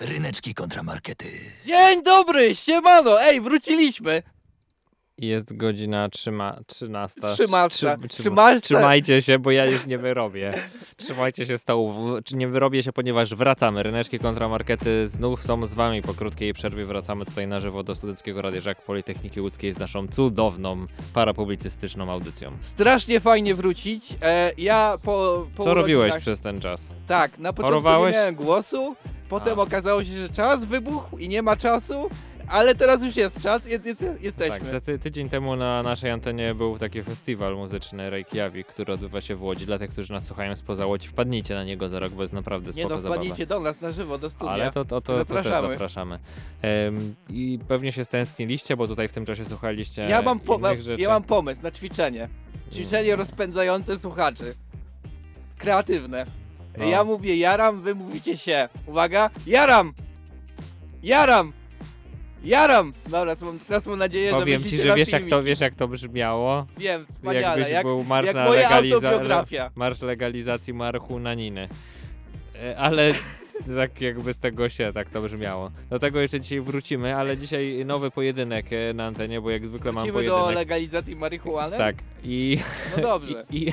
Ryneczki kontramarkety. Dzień dobry, siemano, ej, wróciliśmy. Jest godzina trzyma, 13. Trzymasta, Trzy- trzymasta. Trzymajcie się, bo ja już nie wyrobię. Trzymajcie się stołów. Czy nie wyrobię się, ponieważ wracamy. Ryneczki kontramarkety znów są z wami. Po krótkiej przerwie wracamy tutaj na żywo do Studenckiego Radia Żak Politechniki Łódzkiej z naszą cudowną, parapublicystyczną audycją. Strasznie fajnie wrócić. E, ja po, po Co robiłeś przez ten czas? Tak, na początku Chorowałeś? nie miałem głosu, potem A. okazało się, że czas wybuchł i nie ma czasu, ale teraz już jest czas, jest, jest, jesteśmy. Tak, za ty, tydzień temu na naszej antenie był taki festiwal muzyczny Reykjavik, który odbywa się w Łodzi. Dla tych, którzy nas słuchają spoza Łodzi, wpadnijcie na niego za rok, bo jest naprawdę nie spoko no, zabawa. wpadnijcie do nas na żywo, do studia. Ale to, to, to, to też Zapraszamy. Em, I pewnie się stęskniliście, bo tutaj w tym czasie słuchaliście ja, mam po, ja mam pomysł na ćwiczenie. Ćwiczenie rozpędzające słuchaczy. Kreatywne. No. Ja mówię jaram, wy mówicie się. Uwaga, jaram! Jaram! Jaram! Dobra, mam, teraz mam nadzieję, że Powiem ci, myślicie że na wiesz jak, to, wiesz jak to brzmiało. Wiem, wspaniale, Jakbyś jak, był marsz jak na moja legaliza- autobiografia. marsz legalizacji marchunaniny. E, Ale tak jakby z tego się tak to brzmiało. Do tego jeszcze dzisiaj wrócimy, ale dzisiaj nowy pojedynek e, na antenie, bo jak zwykle mam Wrócimy do pojedynek. legalizacji marihuany? Tak. I No dobrze. I, i,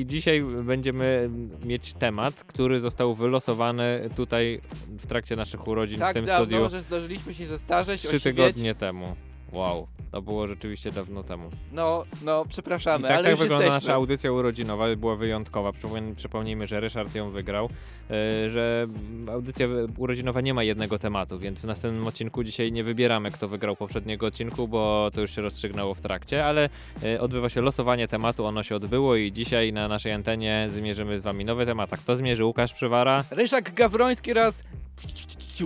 I dzisiaj będziemy mieć temat, który został wylosowany tutaj w trakcie naszych urodzin w Tak tym dawno, studiu że zdążyliśmy się zestarzeć, trzy tygodnie temu. Wow, to było rzeczywiście dawno temu. No, no, I przepraszamy, tak, ale tak już wygląda jesteśmy. nasza audycja urodzinowa, była wyjątkowa. Przypomnij- Przypomnijmy, że Ryszard ją wygrał, e, że audycja urodzinowa nie ma jednego tematu, więc w następnym odcinku dzisiaj nie wybieramy, kto wygrał poprzedniego odcinku, bo to już się rozstrzygnęło w trakcie, ale e, odbywa się losowanie tematu, ono się odbyło i dzisiaj na naszej antenie zmierzymy z wami nowy temat. A kto zmierzy? Łukasz Przywara. Ryszak Gawroński raz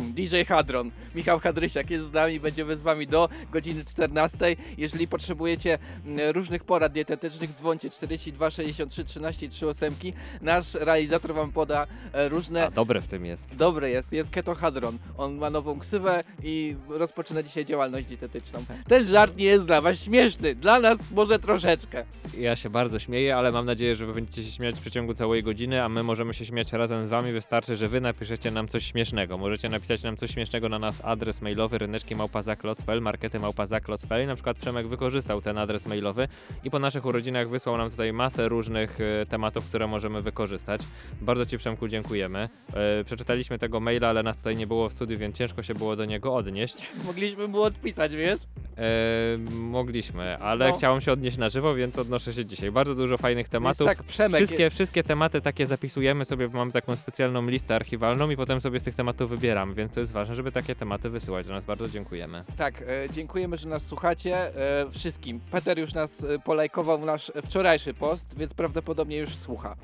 DJ Hadron. Michał Hadrysiak jest z nami, będziemy z wami do godziny 14. Jeżeli potrzebujecie mm, różnych porad dietetycznych, dzwońcie 42 63 13 38. Nasz realizator wam poda e, różne A, dobre w tym jest. Dobre jest, jest Keto Hadron. On ma nową ksywę i rozpoczyna dzisiaj działalność dietetyczną. Ten żart nie jest dla was śmieszny, dla nas może troszeczkę. Ja się bardzo śmieję, ale mam nadzieję, że wy będziecie się śmiać w przeciągu całej godziny, a my możemy się śmiać razem z wami. Wystarczy, że wy napiszecie nam coś śmiesznego. Możecie napisać nam coś śmiesznego na nas adres mailowy ryneczki małpazaklot.pl, markety małpazaklot.pl. Na przykład Przemek wykorzystał ten adres mailowy i po naszych urodzinach wysłał nam tutaj masę różnych e, tematów, które możemy wykorzystać. Bardzo ci Przemku dziękujemy. E, przeczytaliśmy tego maila, ale nas tutaj nie było w studiu, więc ciężko się było do niego odnieść. Mogliśmy mu odpisać, wiesz? E, mogliśmy, ale No. chciałem się odnieść na żywo, więc odnoszę się dzisiaj. Bardzo dużo fajnych tematów. Tak, Przemek, Wszystkie, wszystkie tematy takie zapisujemy sobie, mamy taką specjalną listę archiwalną i potem sobie z tych tematów wybieramy, więc to jest ważne, żeby takie tematy wysyłać do nas. Bardzo dziękujemy. tak, e, dziękujemy, że nas słuchacie. E, wszystkim. Peter już nas e, polajkował nasz wczorajszy post, więc prawdopodobnie już słucha.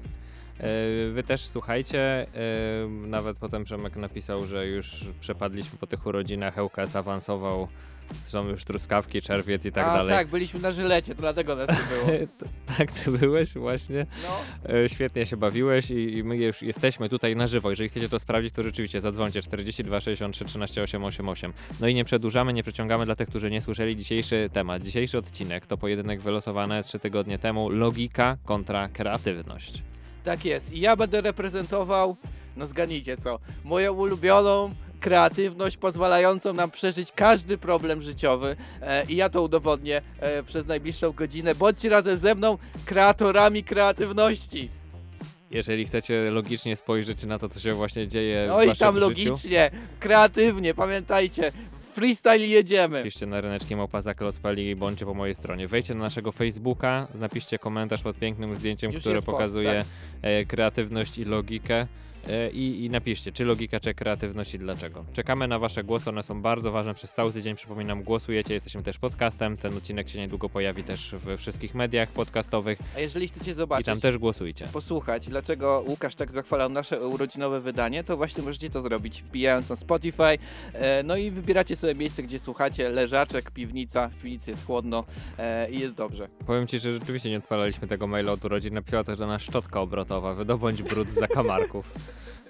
E, wy też słuchajcie. E, nawet potem Przemek napisał, że już przepadliśmy po tych urodzinach, Ełkas awansował, są już truskawki, czerwiec i tak A dalej. tak, byliśmy na żylecie, to dlatego nas nie było. tak, ty byłeś właśnie. No, E, Świetnie się bawiłeś i, i my już jesteśmy tutaj na żywo. Jeżeli chcecie to sprawdzić, to rzeczywiście zadzwońcie 42 63 13 888. No i nie przedłużamy, nie przeciągamy dla tych, którzy nie słyszeli dzisiejszy temat. Dzisiejszy odcinek to pojedynek wylosowany trzy tygodnie temu. Logika kontra kreatywność. Tak jest. I ja będę reprezentował, no zgadnijcie co, moją ulubioną kreatywność pozwalającą nam przeżyć każdy problem życiowy e, i ja to udowodnię e, przez najbliższą godzinę. Bądźcie razem ze mną kreatorami kreatywności. Jeżeli chcecie logicznie spojrzeć na to, co się właśnie dzieje No w i waszym tam życiu, logicznie, kreatywnie, pamiętajcie, freestyle jedziemy. Piszcie na ryneczki małpazaklot.pl i bądźcie po mojej stronie. Wejdźcie na naszego Facebooka, napiszcie komentarz pod pięknym zdjęciem, Już które jest post, pokazuje tak. e, kreatywność i logikę. E, i, I napiszcie, czy logika, czy kreatywność i dlaczego. Czekamy na Wasze głosy, one są bardzo ważne przez cały tydzień. Przypominam, głosujecie, jesteśmy też podcastem. Ten odcinek się niedługo pojawi też we wszystkich mediach podcastowych A jeżeli chcecie i zobaczyć, tam też głosujcie. posłuchać, dlaczego Łukasz tak zachwalał nasze urodzinowe wydanie, to właśnie możecie to zrobić, wbijając na Spotify. E, no i wybieracie sobie miejsce, gdzie słuchacie, leżaczek, piwnica, w piwnicy jest chłodno e, i jest dobrze. Powiem Ci, że rzeczywiście nie odpalaliśmy tego maila od urodzin. Napisała też do nas szczotka obrotowa. Wydobądź brud z zakamarków.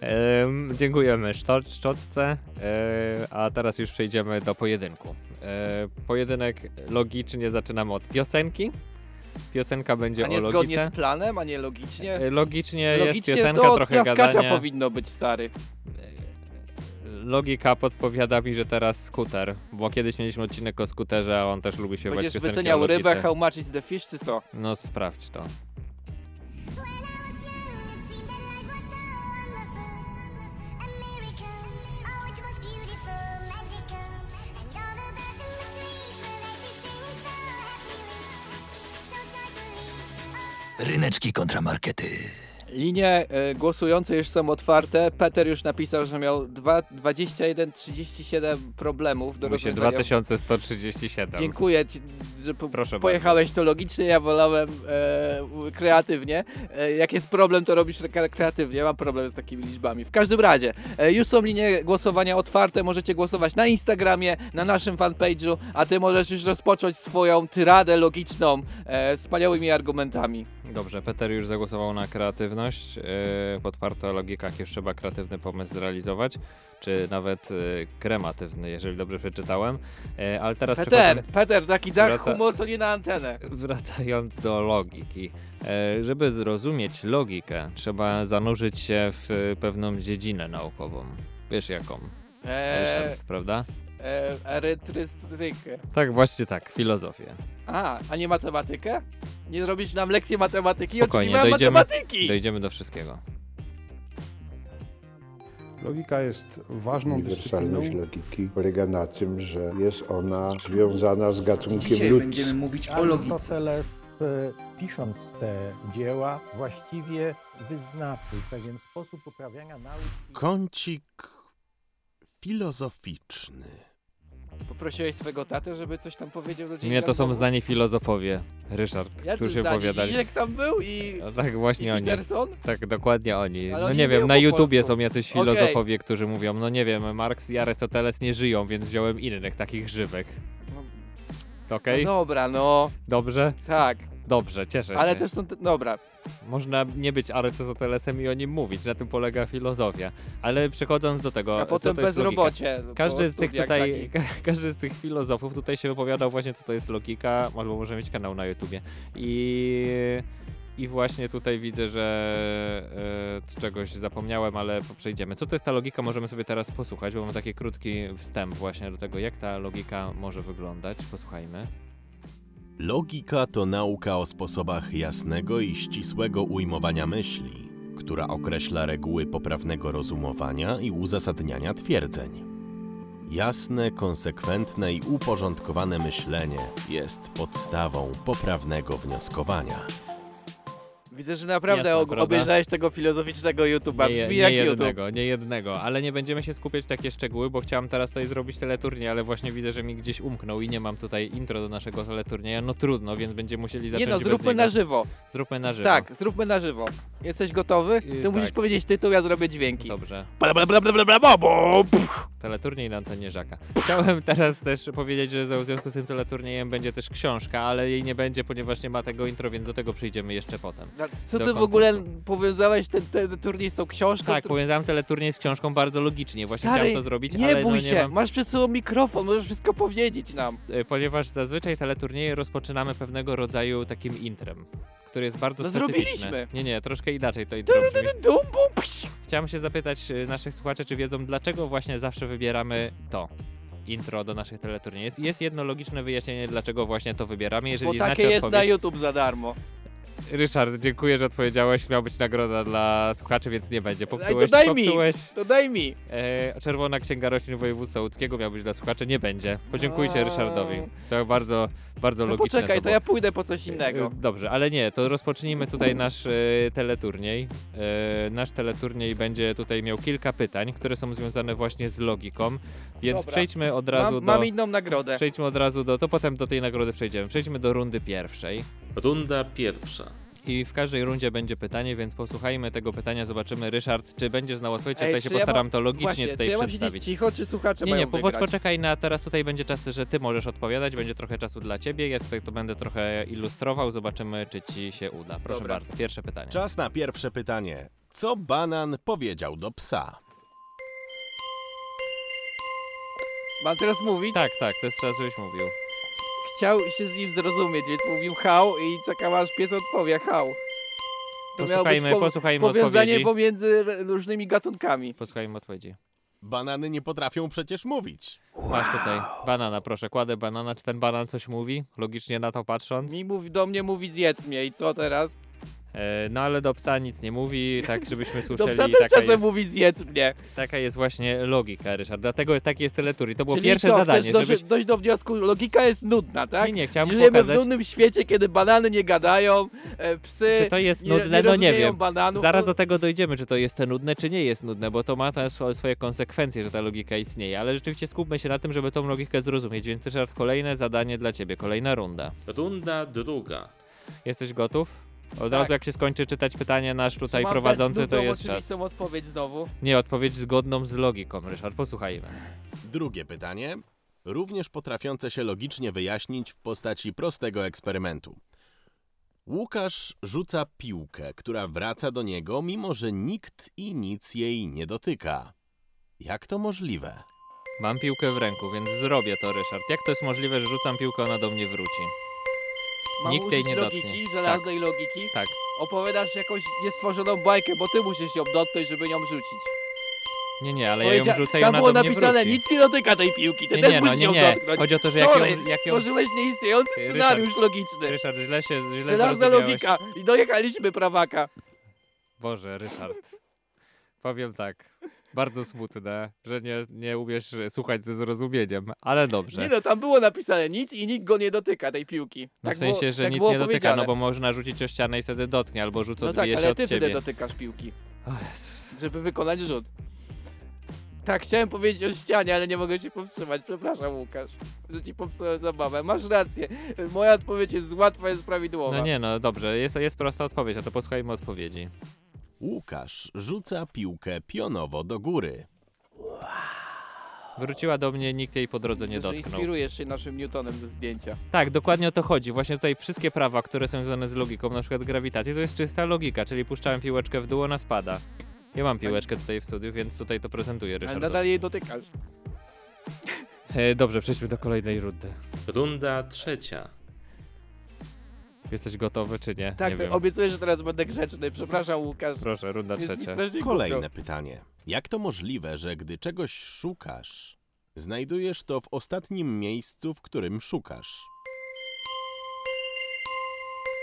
Em, dziękujemy szczot, szczotce, e, a teraz już przejdziemy do pojedynku. E, pojedynek logicznie zaczynamy od piosenki. Piosenka będzie A nie o zgodnie logice. z planem, a nie logicznie. E, Logicznie, jest Logicznie piosenka, to trochę gadania. powinno być stary. logika podpowiada mi, że teraz skuter, bo kiedyś mieliśmy odcinek o skuterze, a on też lubi śpiewać Będziesz piosenki wyceniał o logice. rybę, how much is the fish, czy co? No sprawdź to. Ryneczki kontramarkety. Linie e, głosujące już są otwarte. Peter już napisał, że miał dwa- 21 37 problemów do się rozwiązania. 2137. Dziękuję ci, że po, Proszę pojechałeś to logicznie, ja wolałem e, kreatywnie. E, jak jest problem, to robisz re- kreatywnie. Mam problem z takimi liczbami. W każdym razie, e, już są linie głosowania otwarte. Możecie głosować na Instagramie, na naszym fanpage'u, a ty możesz już rozpocząć swoją tyradę logiczną e, wspaniałymi argumentami. Dobrze, Peter już zagłosował na kreatywność. Yy, podwarta logika, jak już trzeba kreatywny pomysł zrealizować, czy nawet yy, krematywny, jeżeli dobrze przeczytałem. Yy, ale teraz Peter, przechodząc- Peter, taki dark Wraca- humor to nie na antenę. Wracając do logiki. Żeby zrozumieć logikę, trzeba zanurzyć się w pewną dziedzinę naukową. Wiesz jaką? E, Ryszard, prawda? E, erytrystykę. Tak, właśnie tak, filozofię. A, a nie matematykę? Nie zrobisz nam lekcję matematyki? Spokojnie, Oczekiwałem dojdziemy- matematyki! Dojdziemy do wszystkiego. Logika jest ważną Uniwersalność dyscypliną. logiki polega na tym, że jest ona związana z gatunkiem Dzisiaj ludzkim. będziemy mówić o logice. E, pisząc te dzieła, właściwie wyznaczył pewien sposób uprawiania nauki. Kącik filozoficzny. Poprosiłeś swego tatę, żeby coś tam powiedział do dzień Nie, to są znani filozofowie, Ryszard, Jacy którzy znani? opowiadali. Zizek tam był i, No tak, i właśnie oni. Peterson? Tak, dokładnie oni. Ale No oni nie wiem, na po YouTubie polsku. są jacyś Okej. filozofowie, którzy mówią, no nie wiem, Marx i Arystoteles nie żyją, więc wziąłem innych takich żywych. No, To Okej? no dobra, no, Dobrze? tak. Dobrze, cieszę Ale się. też są, te, dobra. Można nie być Arystotelesem i o nim mówić, na tym polega filozofia. Ale przechodząc do tego, A co potem bezrobocie. po Każdy z tych tutaj, ka- każdy z tych filozofów tutaj się wypowiadał właśnie, co to jest logika, albo może mieć kanał na YouTubie. I, i właśnie tutaj widzę, że e, czegoś zapomniałem, ale przejdziemy. Co to jest ta logika, możemy sobie teraz posłuchać, bo mamy taki krótki wstęp właśnie do tego, jak ta logika może wyglądać. Posłuchajmy. Logika to nauka o sposobach jasnego i ścisłego ujmowania myśli, która określa reguły poprawnego rozumowania i uzasadniania twierdzeń. Jasne, konsekwentne i uporządkowane myślenie jest podstawą poprawnego wnioskowania. Widzę, że naprawdę Jasne, og- prawda? obejrzałeś tego filozoficznego YouTube'a. Nie, Brzmi nie jak YouTube. jednego, nie jednego, ale nie będziemy się skupiać takie szczegóły, bo chciałem teraz tutaj zrobić teleturniej, ale właśnie widzę, że mi gdzieś umknął i nie mam tutaj intro do naszego teleturnieja. No trudno, więc będziemy musieli Nie zacząć no, bez zróbmy niego. na żywo. Zróbmy na żywo. Tak, zróbmy na żywo. Jesteś gotowy? Ty Yy, musisz tak. powiedzieć tytuł, ja zrobię dźwięki. Dobrze. Bla, bla, bla, bla, bla, bla, bo, pff. Teleturniej na antenie Żaka. Chciałem teraz też powiedzieć, że w związku z tym teleturniejem będzie też książka, ale jej nie będzie, ponieważ nie ma tego intro, więc do tego przyjdziemy jeszcze potem. No, Co Do ty w ogóle powiązałeś ten, ten turniej z tą książką? Tak, którą- powiązałem teleturniej z książką bardzo logicznie. Właśnie Stary, chciałem to zrobić, Nie ale bój no, się, nie mam... masz przed sobą mikrofon, możesz wszystko powiedzieć nam. E, ponieważ zazwyczaj teleturnieje rozpoczynamy pewnego rodzaju takim intrem, który jest bardzo No specyficzny. zrobiliśmy. Nie, nie, troszkę inaczej to intro brzmi. Dum, bum, psz. Chciałem się zapytać e, naszych słuchaczy, czy wiedzą, dlaczego właśnie zawsze wybieramy to intro do naszych teleturniejów. Jest, jest jedno logiczne wyjaśnienie, dlaczego właśnie to wybieramy. Jeżeli Bo znacie takie jest na odpowiedź... YouTube za darmo. Ryszard, dziękuję, że odpowiedziałeś. Miał być nagroda dla słuchaczy, więc nie będzie. Popsułeś, daj mi. popsułeś. To daj mi. E, Czerwona Księga Roślin Województwa Łódzkiego miał być dla słuchaczy, nie będzie. Podziękujcie A. Ryszardowi. To bardzo, bardzo To logiczne. poczekaj, to było. ja pójdę po coś innego. E, Dobrze, ale nie, to rozpocznijmy tutaj nasz e, teleturniej. E, nasz teleturniej będzie tutaj miał kilka pytań, które są związane właśnie z logiką, więc Dobra. przejdźmy od razu Mam, do... mam inną nagrodę. Przejdźmy od razu do, to potem do tej nagrody przejdziemy. Przejdźmy do rundy pierwszej. Runda pierwsza. I w każdej rundzie będzie pytanie, więc posłuchajmy tego pytania, zobaczymy. Ryszard, czy będziesz znał odpowiedź? Ej, Tutaj się ja postaram mam- to logicznie Właśnie, tutaj czy ja mam przedstawić. siedzieć cicho, czy słuchacze Nie, mają nie, po, wygrać? poczekaj na, teraz tutaj będzie czas, że ty możesz odpowiadać, będzie trochę czasu dla ciebie, ja tutaj to będę trochę ilustrował, zobaczymy, czy ci się uda. Proszę Dobra. bardzo, pierwsze pytanie. Czas na pierwsze pytanie. Co banan powiedział do psa? Mam teraz mówić? Tak, tak, to jest czas, żebyś mówił. Chciał się z nim zrozumieć, więc mówił hał i czekał aż pies odpowie hał. To miało być Posłuchajmy, po- posłuchajmy powiązanie odpowiedzi. pomiędzy różnymi gatunkami. Posłuchajmy odpowiedzi. Banany nie potrafią przecież mówić. Masz tutaj banana, proszę, kładę banana. Czy ten banan coś mówi? Logicznie na to patrząc. Mi mów, do mnie mówi zjedz mnie i co teraz? E, no ale do psa nic nie mówi, tak żebyśmy Do słyszeli. psa też taka, czasem jest, mówi zjedz mnie. taka jest właśnie logika, Ryszard. Dlatego taki jest teletur. I to było Czyli pierwsze co, zadanie, dojść, żebyś... dojść do wniosku, logika jest nudna, tak? Nie, nie, chciałem Żyjemy pokazać, w nudnym świecie, kiedy banany nie gadają, e, psy czy to jest nie, nudne, nie no nie wiem. bananów. Zaraz no, do tego dojdziemy, czy to jest nudne, czy nie jest nudne, bo to ma też swoje konsekwencje, że ta logika istnieje. Ale rzeczywiście skupmy się na tym, żeby tą logikę zrozumieć. Więc Ryszard, kolejne zadanie dla ciebie, kolejna runda. Runda druga. Jesteś gotów? Od Tak. razu jak się skończy czytać pytanie, nasz tutaj mam prowadzący, dać to nudną, jest czas. oczywistą odpowiedź znowu. Nie, odpowiedź zgodną z logiką, Ryszard, posłuchajmy. Drugie pytanie, również potrafiące się logicznie wyjaśnić w postaci prostego eksperymentu. Łukasz rzuca piłkę, która wraca do niego, mimo że nikt i nic jej nie dotyka. Jak to możliwe? Mam piłkę w ręku, więc zrobię to, Ryszard. Jak to jest możliwe, że rzucam piłkę, ona do mnie wróci? Mam Nikt użyć jej nie logiki, dotknie. żelaznej logiki. Tak. Opowiadasz jakąś niestworzoną bajkę, bo ty musisz ją dotknąć, żeby ją rzucić. Nie, nie, ale ja ją rzucę i Tam ona było do mnie napisane, wróci. nic nie dotyka tej piłki, ty Nie, też nie, no musisz nie, ją nie. dotknąć. Chodzi o to, że jak ją- Sorry, jak ją- stworzyłeś nieistniejący Ryszard, scenariusz logiczny. Ryszard, źle się źle Żelazna zrozumiałeś. logika i dojechaliśmy prawaka. Boże, Ryszard. Powiem tak. Bardzo smutne, że nie, nie umiesz słuchać ze zrozumieniem, ale dobrze. Nie no, tam było napisane nic i nikt go nie dotyka, tej piłki. No tak w sensie, było, że tak nic nie dotyka, no bo można rzucić o ścianę i wtedy dotknie, albo rzucę No tak, odbije się ale od ty wtedy dotykasz piłki, żeby wykonać rzut. Tak, chciałem powiedzieć o ścianie, ale nie mogę się powstrzymać. Przepraszam, Łukasz, że ci popsułem zabawę. Masz rację. Moja odpowiedź jest łatwa, jest prawidłowa. No nie, no dobrze, jest, jest prosta odpowiedź, a to posłuchajmy odpowiedzi. Łukasz rzuca piłkę pionowo do góry. Wróciła do mnie, nikt jej po drodze nie że dotknął. inspirujesz się naszym Newtonem ze zdjęcia. Tak, dokładnie o to chodzi. Właśnie tutaj wszystkie prawa, które są związane z logiką, na przykład grawitacji, to jest czysta logika, czyli puszczałem piłeczkę w dół, ona spada. Ja mam piłeczkę tutaj w studiu, więc tutaj to prezentuję, Ale Ryszard. nadal jej dotykasz. E, dobrze, przejdźmy do kolejnej rundy. Runda trzecia. Jesteś gotowy, czy nie? Tak, nie wiem. obiecuję, że teraz będę grzeczny. Przepraszam, Łukasz. Proszę, runda Jest mi trzecia. strasznie Kolejne pytanie. Jak to możliwe, że gdy czegoś szukasz, znajdujesz to w ostatnim miejscu, w którym szukasz?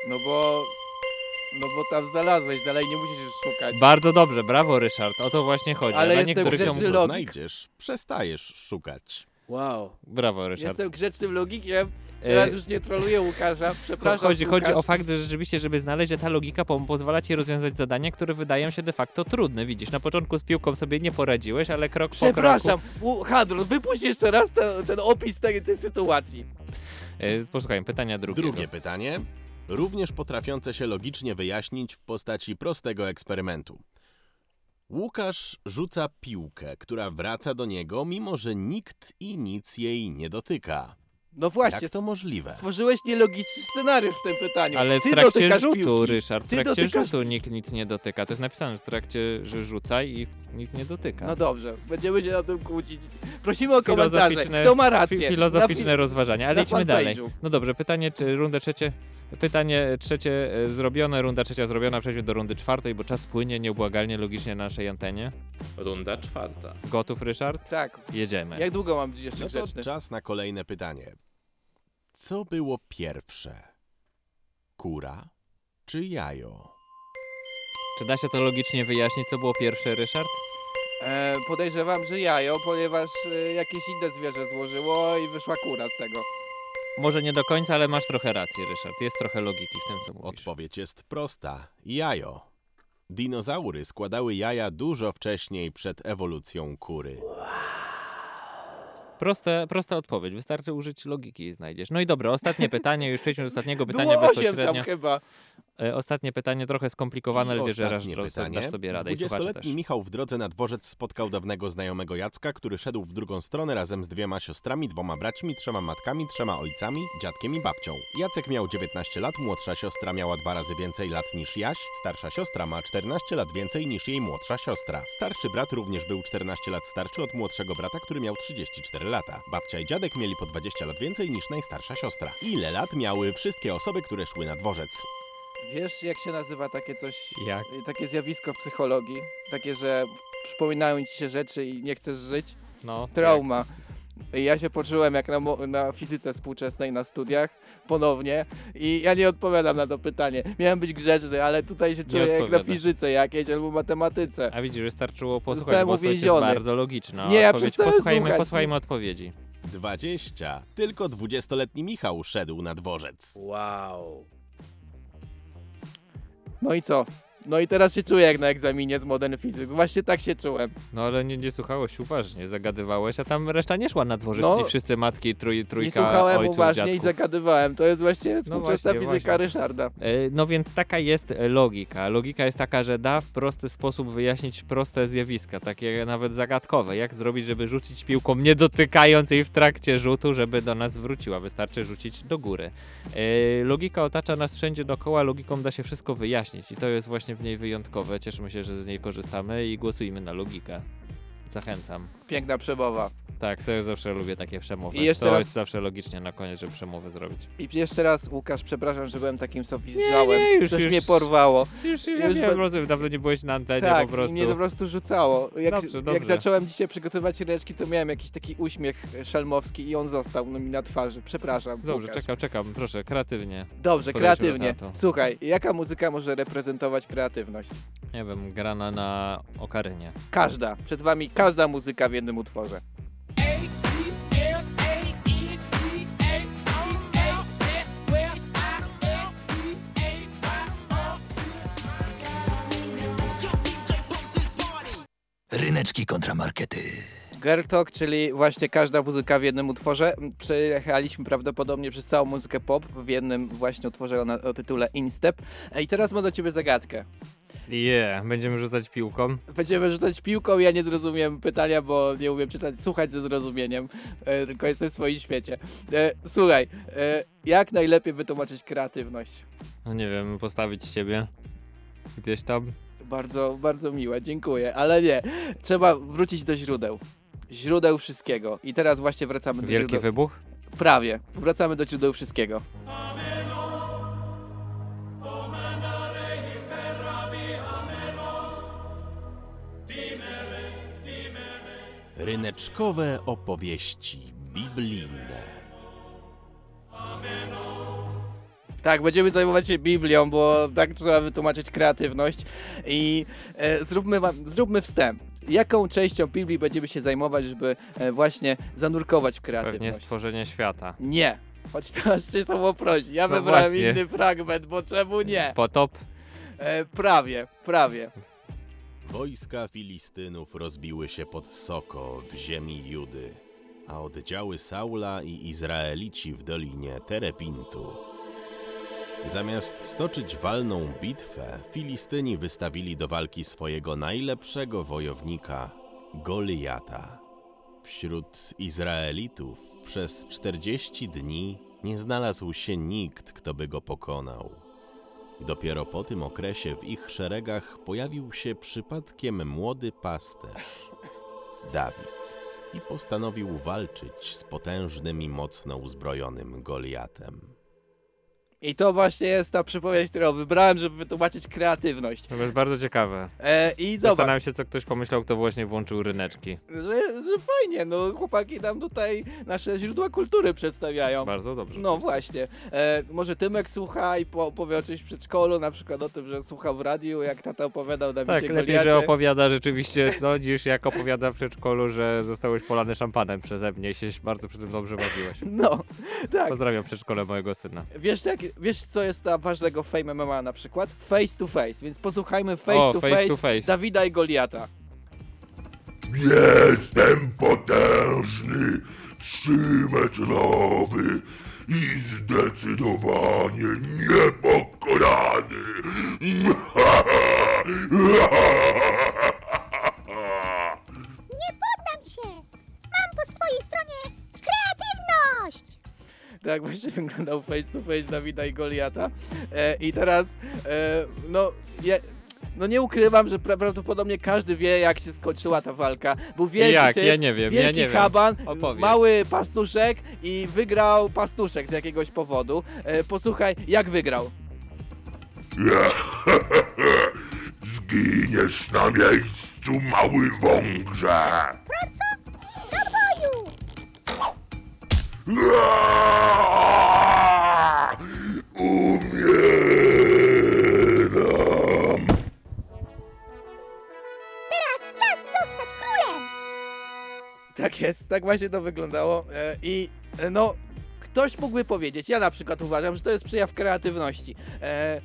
No bo... No bo tam znalazłeś, dalej nie musisz już szukać. Bardzo dobrze, brawo Ryszard, o to właśnie chodzi. Ale Dla jestem niektórych ją... grzeczny To logik. znajdziesz, przestajesz szukać. Wow. Brawo Ryszard. Jestem grzecznym logikiem. E, Teraz już nie troluję Łukasza. Przepraszam, Chodzi, chodzi Łukasz. o fakt, że rzeczywiście, żeby znaleźć, że ta logika po- pozwala ci rozwiązać zadania, które wydają się de facto trudne. Widzisz, na początku z piłką sobie nie poradziłeś, ale krok po kroku... Przepraszam, Hadron, wypuść jeszcze raz ten, ten opis tej, tej sytuacji. E, Posłuchaj, pytania drugiego. Drugie pytanie, również potrafiące się logicznie wyjaśnić w postaci prostego eksperymentu. Łukasz rzuca piłkę, która wraca do niego, mimo że nikt i nic jej nie dotyka. No właśnie, Jak to możliwe? stworzyłeś nielogiczny scenariusz w tym pytaniu. Ale w Ty trakcie dotykasz rzutu, piłki. Ryszard, w Ty trakcie dotykasz- rzutu nikt nic nie dotyka. To jest napisane, w trakcie, że rzucaj i nic nie dotyka. No dobrze, będziemy się o tym kłócić. Prosimy o komentarze. Filozoficzne- Kto ma Fi- rację? Filozoficzne Na fi- rozważania, ale na idźmy dalej. fanpage'u. No dobrze, pytanie, czy rundę trzecie... Pytanie trzecie e, zrobione, runda trzecia zrobiona, przejdźmy do rundy czwartej, bo czas płynie nieubłagalnie, logicznie na naszej antenie. Runda czwarta. Gotów, Ryszard? Tak. Jedziemy. Jak długo mam być jeszcze No to grzeczny? czas na kolejne pytanie. Co było pierwsze? Kura czy jajo? Czy da się to logicznie wyjaśnić, co było pierwsze, Ryszard? E, podejrzewam, że jajo, ponieważ e, jakieś inne zwierzę złożyło i wyszła kura z tego. Może nie do końca, ale masz trochę racji, Ryszard. Jest trochę logiki w tym, co mówisz. Odpowiedź jest prosta. Jajo. Dinozaury składały jaja dużo wcześniej przed ewolucją kury. Proste, prosta odpowiedź. Wystarczy użyć logiki i znajdziesz. No i dobra, ostatnie pytanie. Już przejdźmy do ostatniego pytania Było osiem tam bezpośrednio. chyba. E, Ostatnie pytanie trochę skomplikowane, ale wierzę, że pytanie. dasz sobie radę i słuchacze też. 20-letni Michał w drodze na dworzec spotkał dawnego znajomego Jacka, który szedł w drugą stronę razem z dwiema siostrami, dwoma braćmi, trzema matkami, trzema ojcami, dziadkiem i babcią. Jacek miał 19 lat, młodsza siostra miała dwa razy więcej lat niż Jaś, starsza siostra ma 14 lat więcej niż jej młodsza siostra. Starszy brat również był 14 lat starszy od młodszego brata, który miał 34 lata. Babcia i dziadek mieli po 20 lat więcej niż najstarsza siostra. Ile lat miały wszystkie osoby, które szły na dworzec? Wiesz, jak się nazywa takie coś, Jak? takie zjawisko w psychologii? Takie, że przypominają ci się rzeczy i nie chcesz żyć? No, Trauma. I Ja się poczułem jak na, mo- na fizyce współczesnej na studiach ponownie i ja nie odpowiadam na to pytanie. Miałem być grzeczny, ale tutaj się czuję jak na odpowiadasz. fizyce jakiejś albo matematyce. A widzisz, wystarczyło posłuchać, Zostałem bo odpowiedź jest uwięziony. bardzo logiczna. Nie, ja Odpowiedź, przestałem posłuchajmy, słuchać. posłuchajmy odpowiedzi. 20. Tylko 20-letni Michał szedł na dworzec. Wow. No i co? No i teraz się czuję jak na egzaminie z Modern Physics. Właśnie tak się czułem. No ale nie, nie słuchałeś uważnie, zagadywałeś, a tam reszta nie szła na dworzec No. i wszyscy matki, trój, trójka Nie słuchałem ojców, uważnie i dziadków. zagadywałem. To jest właśnie współczesna właśnie, fizyka właśnie. Ryszarda. E, No więc taka jest e, logika. Logika jest taka, że da w prosty sposób wyjaśnić proste zjawiska, takie nawet zagadkowe. Jak zrobić, żeby rzucić piłką nie dotykając jej w trakcie rzutu, żeby do nas wróciła. Wystarczy rzucić do góry. E, Logika otacza nas wszędzie dookoła, logiką da się wszystko wyjaśnić i to jest właśnie w niej wyjątkowe. Cieszymy się, że z niej korzystamy i głosujmy na logikę. Zachęcam. Piękna przemowa. Tak, to ja zawsze lubię takie przemowy. I jeszcze to raz- jest zawsze logicznie na koniec, żeby przemowę zrobić. I jeszcze raz, Łukasz, przepraszam, że byłem takim sofistrzałem. nie, już- Coś już- mnie porwało. Już, już, Już ja be- rozumiem, dawno nie byłeś na antenie tak, po prostu. i mnie po prostu rzucało. Jak, Dobrze, jak dobrze. zacząłem dzisiaj przygotowywać reczki, to miałem jakiś taki uśmiech szelmowski i on został no, mi na twarzy. Przepraszam. Dobrze, Łukasz. czekam, czekam, proszę, kreatywnie. Dobrze, Podejdźmy do kreatywnie. tematu. Słuchaj, jaka muzyka może reprezentować kreatywność? Nie wiem, grana na okarynie. Każda. Przed wami każda muzyka w jednym utworze. Ryneczki kontramarkety. Girl Talk, czyli właśnie każda muzyka w jednym utworze. Przejechaliśmy prawdopodobnie przez całą muzykę pop w jednym właśnie utworze o, na- o tytule Instep. I teraz mam do ciebie zagadkę. Yeah, będziemy rzucać piłką. Będziemy rzucać piłką, ja nie zrozumiem pytania, bo nie umiem czytać, słuchać ze zrozumieniem, e, tylko jestem w swoim świecie. E, słuchaj, e, jak najlepiej wytłumaczyć kreatywność? No nie wiem, postawić ciebie. Gdzieś tam. Bardzo, bardzo miłe, dziękuję, ale nie. Trzeba wrócić do źródeł. Źródeł wszystkiego. I teraz właśnie wracamy do Wielki źródeł. wybuch. Prawie. Wracamy do źródeł wszystkiego. Ryneczkowe opowieści biblijne. Tak, będziemy zajmować się Biblią, bo tak trzeba wytłumaczyć kreatywność. I e, zróbmy, wam, zróbmy wstęp. Jaką częścią Biblii będziemy się zajmować, żeby e, właśnie zanurkować w Pewnie kreatywność? stworzenie świata. Nie. Choć teraz cię samo prosi. Ja No wybrałem właśnie. inny fragment, bo czemu nie? Potop. E, prawie, prawie. Wojska Filistynów rozbiły się pod Soko w ziemi Judy, a oddziały Saula i Izraelici w dolinie Terepintu. Zamiast stoczyć walną bitwę, Filistyni wystawili do walki swojego najlepszego wojownika, Goliata. Wśród Izraelitów przez 40 dni nie znalazł się nikt, kto by go pokonał. Dopiero po tym okresie w ich szeregach pojawił się przypadkiem młody pasterz, Dawid, i postanowił walczyć z potężnym i mocno uzbrojonym Goliatem. I to właśnie jest ta przypowieść, którą wybrałem, żeby wytłumaczyć kreatywność. To jest bardzo ciekawe. E, I zobacz. Zastanawiam się, co ktoś pomyślał, kto właśnie włączył ryneczki. Że, że fajnie, no chłopaki nam tutaj nasze źródła kultury przedstawiają. Bardzo dobrze. No właśnie. E, może Tymek słucha i po, opowie o czymś w przedszkolu, na przykład o tym, że słuchał w radiu, jak tata opowiadał na Tak, lepiej, Goliacie. że opowiada rzeczywiście co, niż jak opowiada w przedszkolu, że zostałeś polany szampanem przeze mnie i się bardzo przy tym dobrze bawiłeś. No, tak. Pozdrawiam przedszkole mojego syna. Wiesz, jak, wiesz, co jest ta ważnego w Fame MMA na przykład? Face to face, więc posłuchajmy face, O, to, face face to face. Dawida i Goliata. Jestem potężny, trzymetrowy i zdecydowanie niepokonany. Tak właśnie wyglądał face to face Dawida i Goliata. E, I teraz, e, no, je, no nie ukrywam, że pra prawdopodobnie każdy wie, jak się skończyła ta walka. Był wielki jak? typ, Ja nie wiem, ja wielki nie wiem. haban, Opowiedz. mały pastuszek i wygrał pastuszek z jakiegoś powodu. E, posłuchaj, jak wygrał. Zginiesz na miejscu. mały wągrze! Do Umieram! Teraz czas zostać królem! Tak jest, tak właśnie to wyglądało. E, I e, no, ktoś mógłby powiedzieć, ja na przykład uważam, że to jest przejaw kreatywności. E,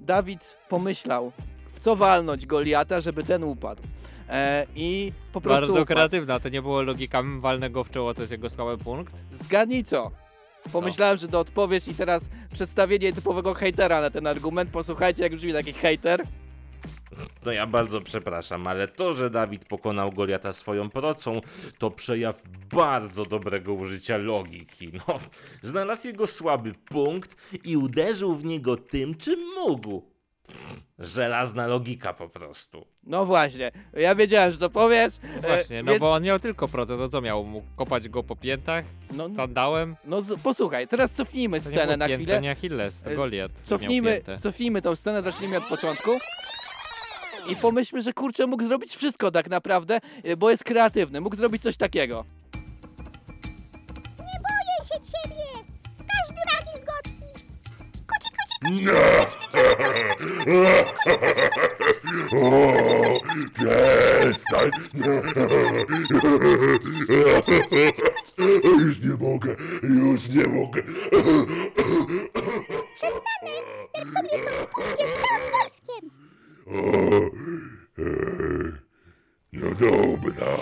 Dawid pomyślał, w co walnąć Goliata, żeby ten upadł. E, I po prostu Bardzo kreatywna, to nie było logika walnego w czoło, to jest jego słaby punkt. Zgadnij co? Pomyślałem, że to odpowiesz i teraz przedstawienie typowego hejtera na ten argument. Posłuchajcie, jak brzmi taki hejter. No ja bardzo przepraszam, ale to, że Dawid pokonał Goliata swoją procą, to przejaw bardzo dobrego użycia logiki. No, znalazł jego słaby punkt i uderzył w niego tym, czym mógł. Żelazna logika po prostu. No właśnie, ja wiedziałem, że to powiesz. e, Właśnie, no więc- bo on miał tylko procent, to co miał? Mógł kopać go po piętach? no, Sandałem? no z- posłuchaj, teraz cofnijmy To scenę na piętę, chwilę. nie Achilles, to E, Goliat. miał Cofnijmy, cofnijmy tą scenę, zacznijmy od początku. I pomyślmy, że kurczę mógł zrobić wszystko tak naprawdę, e, bo jest kreatywny. Mógł zrobić coś takiego. O, przestań! Już nie mogę, już nie mogę. Przestanę, jak sobie stąd pójdziesz całym wojskiem! O, e, No dobra.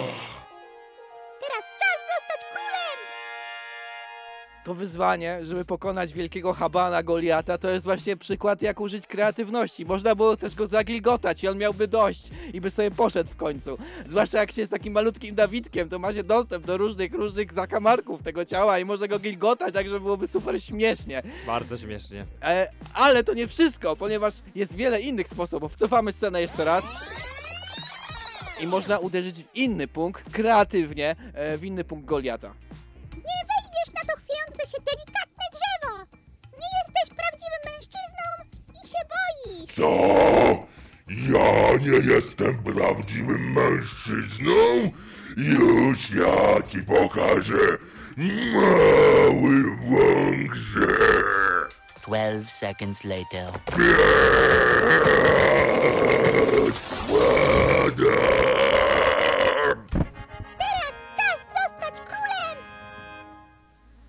To wyzwanie, żeby pokonać wielkiego Habana Goliata, to jest właśnie przykład, jak użyć kreatywności. Można było też go zagilgotać i on miałby dość i by sobie poszedł w końcu. Zwłaszcza jak się jest takim malutkim Dawidkiem, to ma się dostęp do różnych, różnych zakamarków tego ciała i może go gilgotać, tak żeby byłoby super śmiesznie. Bardzo śmiesznie. E, ale to nie wszystko, ponieważ jest wiele innych sposobów. Cofamy scenę jeszcze raz. I można uderzyć w inny punkt, kreatywnie, e, w inny punkt Goliata. Się delikatne drzewo! Nie jesteś prawdziwym mężczyzną i się boisz! Co? Ja nie jestem prawdziwym mężczyzną? Już ja ci pokażę, mały wągrze. 12 seconds later.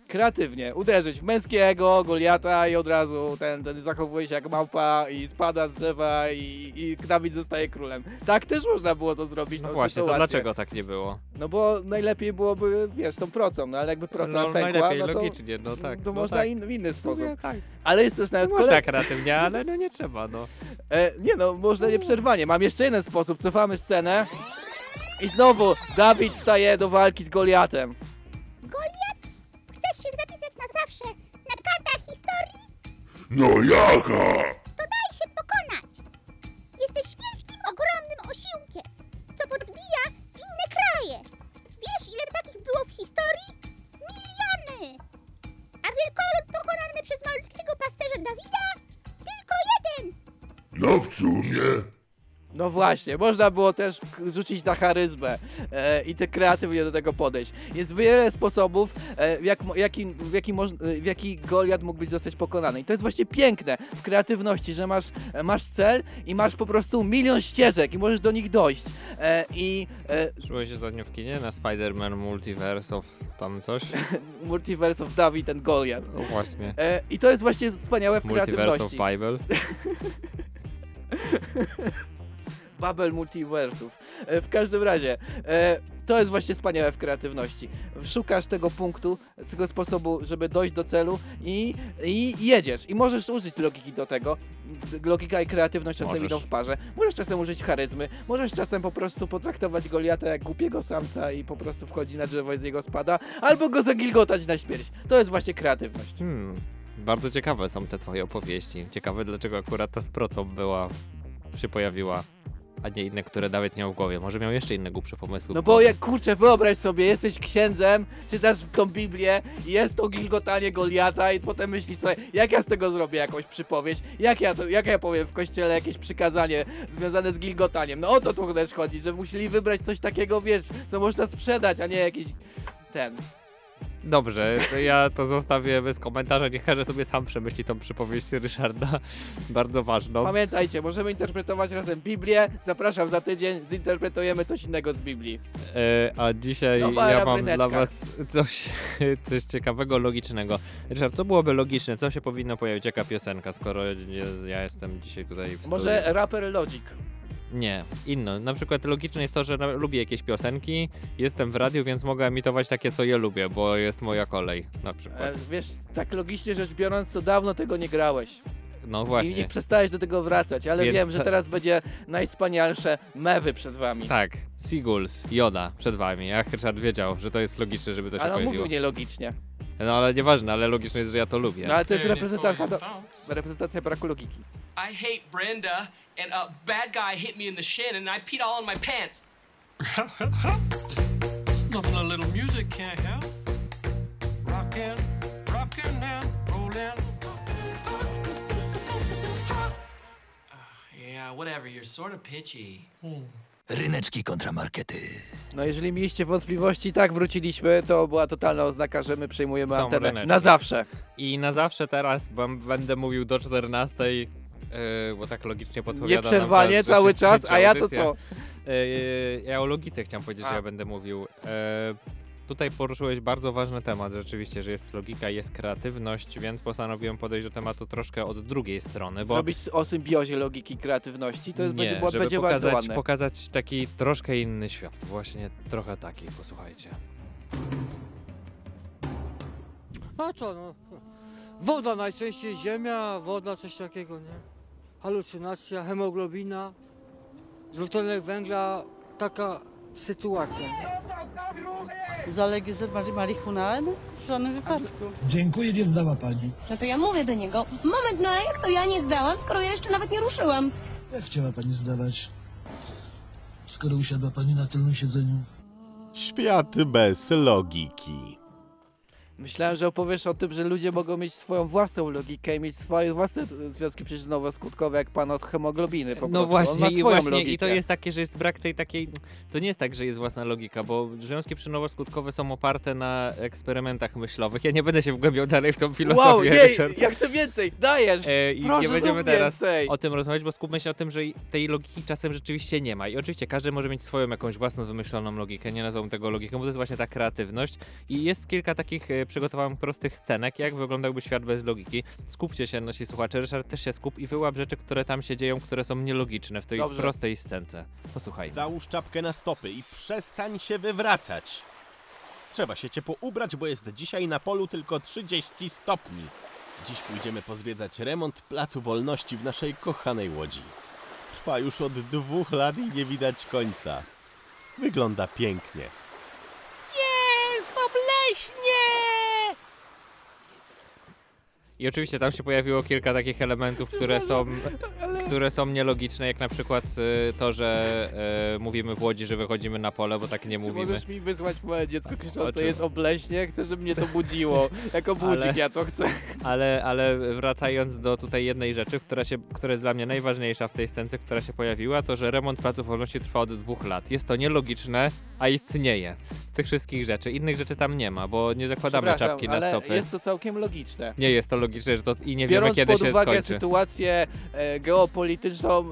Kreatywnie, uderzyć w męskiego Goliata i od razu ten, ten zachowuje się jak małpa i spada z drzewa i, i Dawid zostaje królem. Tak też można było to zrobić. No tą właśnie, to sytuację. dlaczego tak nie było? No bo najlepiej byłoby, wiesz, tą procą, no ale jakby proca No pękła, najlepiej, no to, logicznie, no tak. to no można tak. in, w inny sumie sposób. Tak. Ale jest też nawet Można kolej... kreatywnie, ale no nie trzeba, no. E, nie no, można nieprzerwanie. Mam jeszcze jeden sposób. Cofamy scenę. I znowu Dawid staje do walki z Goliatem. Zawsze na kartach historii? No jaka? To daj się pokonać! Jesteś wielkim, ogromnym osiłkiem, co podbija inne kraje. Wiesz, ile takich było w historii? Miliony! A wielkolud pokonany przez malutkiego pasterza Dawida? Tylko jeden! No w sumie. No właśnie, można było też rzucić na charyzmę e, i tak kreatywnie do tego podejść. Jest wiele sposobów, e, w, jak, jaki, w, jaki moż, w jaki Goliat mógł być zostać pokonany. I to jest właśnie piękne w kreatywności, że masz, e, masz cel i masz po prostu milion ścieżek i możesz do nich dojść. E, I e, Byłeś ostatnio w kinie na Spider-Man Multiverse of tam coś? Multiverse of David and Goliath. No właśnie. E, I to jest właśnie wspaniałe w Multiverse of kreatywności. Bible. Babel multiversów. E, w każdym razie, e, to jest właśnie wspaniałe w kreatywności. Szukasz tego punktu, tego sposobu, żeby dojść do celu i, i jedziesz. I możesz użyć logiki do tego. Logika i kreatywność czasem Możesz. idą w parze. Możesz czasem użyć charyzmy, możesz czasem po prostu potraktować Goliata jak głupiego samca i po prostu wchodzi na drzewo i z niego spada, albo go zagilgotać na śmierć. To jest właśnie kreatywność. Hmm. Bardzo ciekawe są te twoje opowieści. Ciekawe dlaczego akurat ta z procą była, się pojawiła a nie inne, które nawet miał w głowie. Może miał jeszcze inne głupsze pomysły. No bo jak kurczę, wyobraź sobie, jesteś księdzem, czytasz tą Biblię, jest to gilgotanie Goliata i potem myślisz sobie, jak ja z tego zrobię jakąś przypowieść, jak ja, to, jak ja powiem w kościele jakieś przykazanie związane z gilgotaniem. No o to tu też chodzi, że musieli wybrać coś takiego, wiesz, co można sprzedać, a nie jakiś ten. Dobrze, to ja to zostawię bez komentarza, niech każdy sobie sam przemyśli tą przypowieść Ryszarda, bardzo ważną. Pamiętajcie, możemy interpretować razem Biblię, zapraszam za tydzień, zinterpretujemy coś innego z Biblii. E, a dzisiaj ja mam dla was coś, coś ciekawego, logicznego. Ryszard, co byłoby logiczne? Co się powinno pojawić? Jaka piosenka, skoro ja jestem dzisiaj tutaj w Może studiu? raper Logic. Nie, inno. Na przykład logiczne jest to, że lubię jakieś piosenki, jestem w radiu, więc mogę emitować takie, co je lubię, bo jest moja kolej, na przykład. E, wiesz, tak logicznie rzecz biorąc, to dawno tego nie grałeś. No I właśnie. nie przestałeś do tego wracać, ale Więc wiem, że teraz będzie najwspanialsze mewy przed wami. Tak, Seagulls, Joda przed wami. Jak Ryszard wiedział, że to jest logiczne, żeby to się ale on pojawiło. mówił nielogicznie. No ale nieważne, ale logiczne jest, że ja to lubię. No ale to jest reprezentacja, do, reprezentacja braku logiki. I hate Brenda, and a bad guy hit me in the shin, and I peed all on my pants. There's nothing a little music can't help. Rockin', rockin' and rollin'. Yeah, whatever, you're sort of pitchy. Ryneczki kontramarkety. No jeżeli mieliście wątpliwości, tak wróciliśmy, to była totalna oznaka, że my przejmujemy Są antenę ryneczki. na zawsze. I na zawsze teraz bam- będę mówił do 14, yy, bo tak logicznie podpowiada nam Nieprzerwanie czas, że cały się czas, skończy a ja to audycja. co? Yy, ja o logice chciałem powiedzieć, A. że ja będę mówił. Yy, tutaj poruszyłeś bardzo ważny temat, rzeczywiście, że jest logika, jest kreatywność, więc postanowiłem podejść do tematu troszkę od drugiej strony, bo Zrobić o symbiozie logiki i kreatywności, to jest, nie, będzie, żeby będzie bardzo pokazać, ładne. pokazać taki troszkę inny świat, właśnie trochę taki, posłuchajcie. No co no. Woda najczęściej ziemia, woda coś takiego, nie? Halucynacja, hemoglobina, dwutlenek węgla, taka sytuacja. Zalegalizować marihuanę? No, w żadnym wypadku. Dziękuję, nie zdała pani. No to ja mówię do niego, moment, no jak to ja nie zdałam, skoro ja jeszcze nawet nie ruszyłam? Jak chciała pani zdawać? Skoro usiadła pani na tylnym siedzeniu. Świat bez logiki. Myślałem, że opowiesz o tym, że ludzie mogą mieć swoją własną logikę i mieć swoje własne związki przyczynowo-skutkowe, jak pan od hemoglobiny po No właśnie, i właśnie logikę. i to jest takie, że jest brak tej takiej. To nie jest tak, że jest własna logika, bo związki przyczynowo-skutkowe są oparte na eksperymentach myślowych. Ja nie będę się wgłębiał dalej w tą filozofię. Wow, Ryszard. ja chcę więcej, dajesz! E, I Proszę, nie będziemy teraz więcej. o tym rozmawiać, bo skupmy się na tym, że tej logiki czasem rzeczywiście nie ma. I oczywiście każdy może mieć swoją jakąś własną wymyśloną logikę. Nie nazwałbym tego logiką, bo to jest właśnie ta kreatywność. I jest kilka takich, e, przygotowałem prostych scenek, jak wyglądałby świat bez logiki. Skupcie się, nasi słuchacze. Ryszard też się skup i wyłap rzeczy, które tam się dzieją, które są nielogiczne w tej Dobrze. prostej scence. Posłuchajmy. Załóż czapkę na stopy i przestań się wywracać. Trzeba się ciepło ubrać, bo jest dzisiaj na polu tylko 30 stopni. Dziś pójdziemy pozwiedzać remont Placu Wolności w naszej kochanej Łodzi. Trwa już od dwóch lat i nie widać końca. Wygląda pięknie. Jest obleśnie! I oczywiście tam się pojawiło kilka takich elementów, które są, które są nielogiczne, jak na przykład y, to, że y, mówimy w Łodzi, że wychodzimy na pole, bo tak nie Czy mówimy. możesz mi wysłać moje dziecko krzyczące jest obleśnie? Chcę, żeby mnie to budziło. Jako budzik Ale- ja to chcę. Ale, ale wracając do tutaj jednej rzeczy, która, się, która jest dla mnie najważniejsza w tej scence, która się pojawiła, to że remont Placu Wolności trwa od dwóch lat. Jest to nielogiczne, a istnieje. Z tych wszystkich rzeczy. Innych rzeczy tam nie ma, bo nie zakładamy czapki na ale stopy. jest to całkiem logiczne. Nie jest to logiczne, że to i nie Biorąc wiemy kiedy pod się uwagę skończy. sytuację e, geopolityczną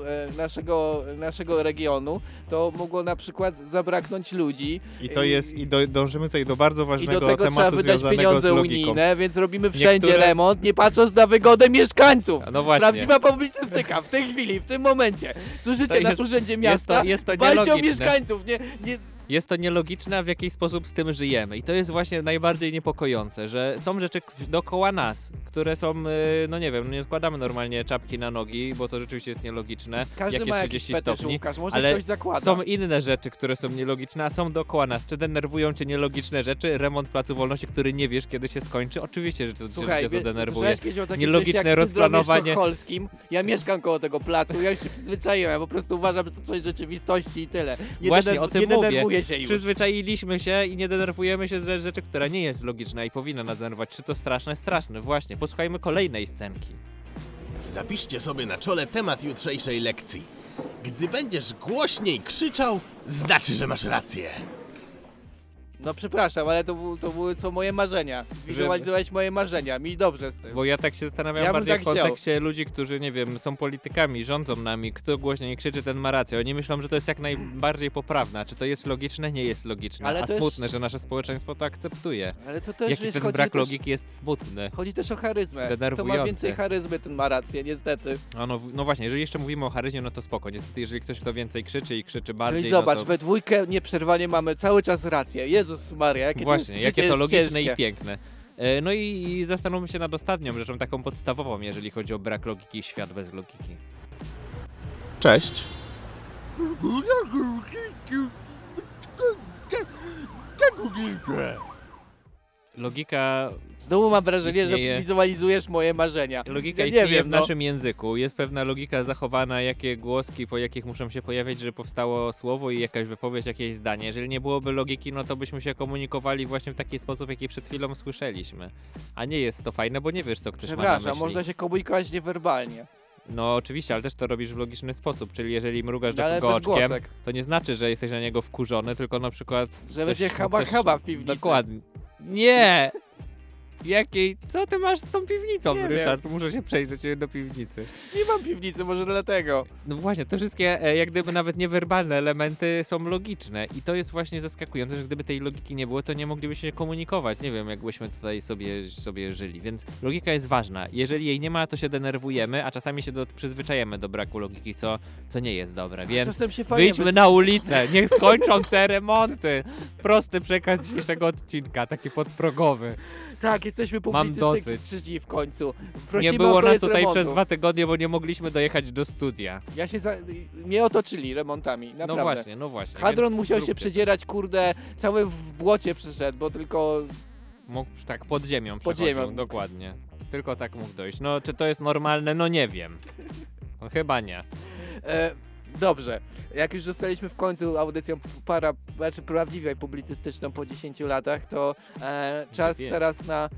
e, naszego, naszego regionu, to mogło na przykład zabraknąć ludzi. I to jest, i do, dążymy tutaj do bardzo I ważnego do tego trzeba tematu wydać pieniądze unijne, więc robimy wszędzie Niektóre- remont, nie patrząc na wygodę mieszkańców. No właśnie. Prawdziwa publicystyka w tej chwili, w tym momencie. Słyszycie jest- urzędzie jest miasta, to- jest to o mieszkańców, nie, nie, Jest to nielogiczne, w jaki sposób z tym żyjemy. I to jest właśnie najbardziej niepokojące, że są rzeczy dookoła nas, które są, y, no nie wiem, nie składamy normalnie czapki na nogi, bo to rzeczywiście jest nielogiczne. Każdy jak ma jest jakiś 30 fetysz, stopni, Łukasz, może ale ktoś zakłada. są inne rzeczy, które są nielogiczne, a są dookoła nas. Czy denerwują cię nielogiczne rzeczy? Remont Placu Wolności, który nie wiesz, kiedy się skończy? Oczywiście, że to, Słuchaj, że to denerwuje. Nielogiczne syndromie rozplanowanie. sztokholmskim? Ja mieszkam koło tego placu, ja już się przyzwyczaiłem, ja po prostu uważam, że to coś rzeczywistości i tyle. Nie, Właśnie o tym mówię. Denerwuję się już. Przyzwyczailiśmy się i nie denerwujemy się z rzeczy, która nie jest logiczna i powinna nas denerwować. Czy to straszne? Straszne, właśnie. Posłuchajmy kolejnej scenki. Zapiszcie sobie na czole temat jutrzejszej lekcji. Gdy będziesz głośniej krzyczał, znaczy, że masz rację. No przepraszam, ale to, to były są moje marzenia. Zwizualizowałeś moje marzenia, mi dobrze z tym. Bo ja tak się zastanawiam Ja bym bardziej tak w kontekście ludzi, którzy, nie wiem, są politykami, rządzą nami, kto głośniej krzyczy, ten ma rację. Oni myślą, że to jest jak najbardziej poprawne. Czy to jest logiczne? Nie jest logiczne. Ale A też- smutne, że nasze społeczeństwo to akceptuje. Ale to też Jaki wiesz, ten chodzi brak też- logiki jest smutny. Chodzi też o charyzmę. To ma Denerwujące. więcej charyzmy, ten ma rację, niestety. A no, no właśnie, jeżeli jeszcze mówimy o charyzmie, no to spoko. Niestety, jeżeli ktoś kto więcej krzyczy i krzyczy bardziej, Czyli zobacz, no to... we dwójkę nieprzerwanie mamy cały czas rację. Jezus Maria, jakie Właśnie, to jakie to jest logiczne ciężkie. i piękne. E, No i, i zastanówmy się nad ostatnią rzeczą, taką podstawową, jeżeli chodzi o brak logiki, świat bez logiki. Cześć. Logika Znowu mam wrażenie, istnieje- że wizualizujesz moje marzenia. Logika ja nie istnieje wiem, w no. naszym języku. Jest pewna logika zachowana, jakie głoski, po jakich muszą się pojawiać, żeby powstało słowo i jakaś wypowiedź, jakieś zdanie. Jeżeli nie byłoby logiki, no to byśmy się komunikowali właśnie w taki sposób, jaki przed chwilą słyszeliśmy. A nie jest to fajne, bo nie wiesz, co ktoś ma na myśli. można się komunikować niewerbalnie. No oczywiście, ale też to robisz w logiczny sposób, czyli jeżeli mrugasz do No, bez oczkiem, to nie znaczy, że jesteś na niego wkurzony, tylko na przykład... Że będzie haba coś- haba w piwnicy. Dokładnie. Nie! Jakiej? Co ty masz z tą piwnicą, Nie Ryszard? Muszę się przejść do ciebie do piwnicy. Nie mam piwnicy, może dlatego. No właśnie, te wszystkie e, jak gdyby nawet niewerbalne elementy są logiczne i to jest właśnie zaskakujące, że gdyby tej logiki nie było, to nie moglibyśmy się komunikować. Nie wiem, jakbyśmy tutaj sobie, sobie żyli, więc logika jest ważna. Jeżeli jej nie ma, to się denerwujemy, a czasami się do, przyzwyczajemy do braku logiki, co, co nie jest dobre, więc czasem się fajnie wyjdźmy na ulicę, niech skończą te remonty. Prosty przekaz dzisiejszego odcinka, taki podprogowy. Tak, jesteśmy dosyć. w końcu. Prosimy nie było o nas tutaj remontu. przez dwa tygodnie, bo nie mogliśmy dojechać do studia. Ja się za... Mnie otoczyli remontami, naprawdę. No właśnie, no właśnie. Hadron musiał się przedzierać, kurde, cały w błocie przyszedł, bo tylko... Mógł tak pod ziemią Pod ziemią. dokładnie. Tylko tak mógł dojść. No, czy to jest normalne? No nie wiem. No, chyba nie. E, dobrze, jak już zostaliśmy w końcu audycją para, znaczy prawdziwie publicystyczną po 10 latach, to e, czas Dziewięć. teraz na...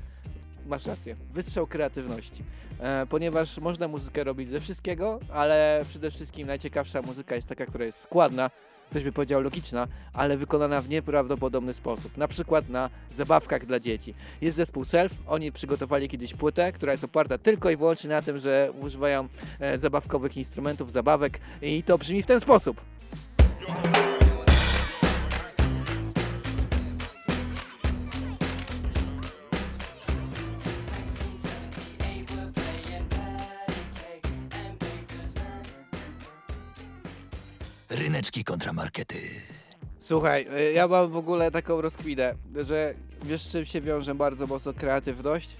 Masz rację, wystrzał kreatywności. E, ponieważ można muzykę robić ze wszystkiego, ale przede wszystkim najciekawsza muzyka jest taka, która jest składna, ktoś by powiedział logiczna, ale wykonana w nieprawdopodobny sposób. Na przykład na zabawkach dla dzieci. Jest zespół Self, oni przygotowali kiedyś płytę, która jest oparta tylko i wyłącznie na tym, że używają e, zabawkowych instrumentów, zabawek i to brzmi w ten sposób. Ryneczki kontramarkety. Słuchaj, y, ja mam w ogóle taką rozkwinę, że wiesz z czym się wiąże bardzo mocno kreatywność?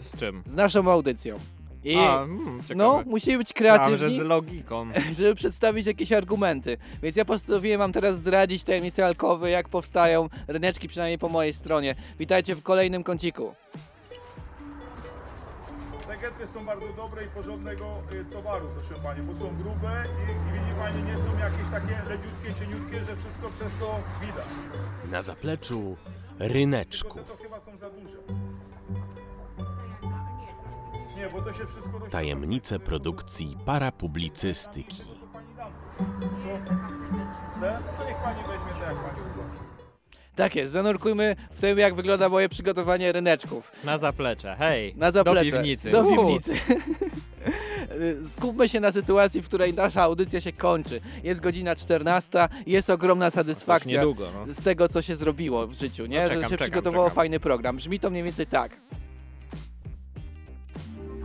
Z czym? Z naszą audycją. I A, mm, ciekawe. no, musimy być Myślałem, kreatywni, że z logiką. żeby przedstawić jakieś argumenty. Więc ja postanowiłem wam teraz zdradzić tajemnice alkowy, jak powstają ryneczki, przynajmniej po mojej stronie. Witajcie w kolejnym kąciku. Getry są bardzo dobre i porządnego y, towaru, proszę Pani, bo są grube i, i widzi Pani, nie są jakieś takie leciutkie, cieniutkie, że wszystko przez to widać. Na zapleczu Tylko te to chyba są za duże. Nie, bo to się wszystko. Tajemnice produkcji parapublicystyki. Te? No to niech Pani weźmie te, jak Pani uważa. Tak jest, zanurkujmy w tym, jak wygląda moje przygotowanie ryneczków. Na zaplecze, hej. Na zaplecze. Do piwnicy. Do piwnicy. Skupmy się na sytuacji, w której nasza audycja się kończy. Jest godzina 14, jest ogromna satysfakcja niedługo, no. z tego, co się zrobiło w życiu, nie? No, Że czekam, się czekam, przygotowało czekam. fajny program. Brzmi to mniej więcej tak.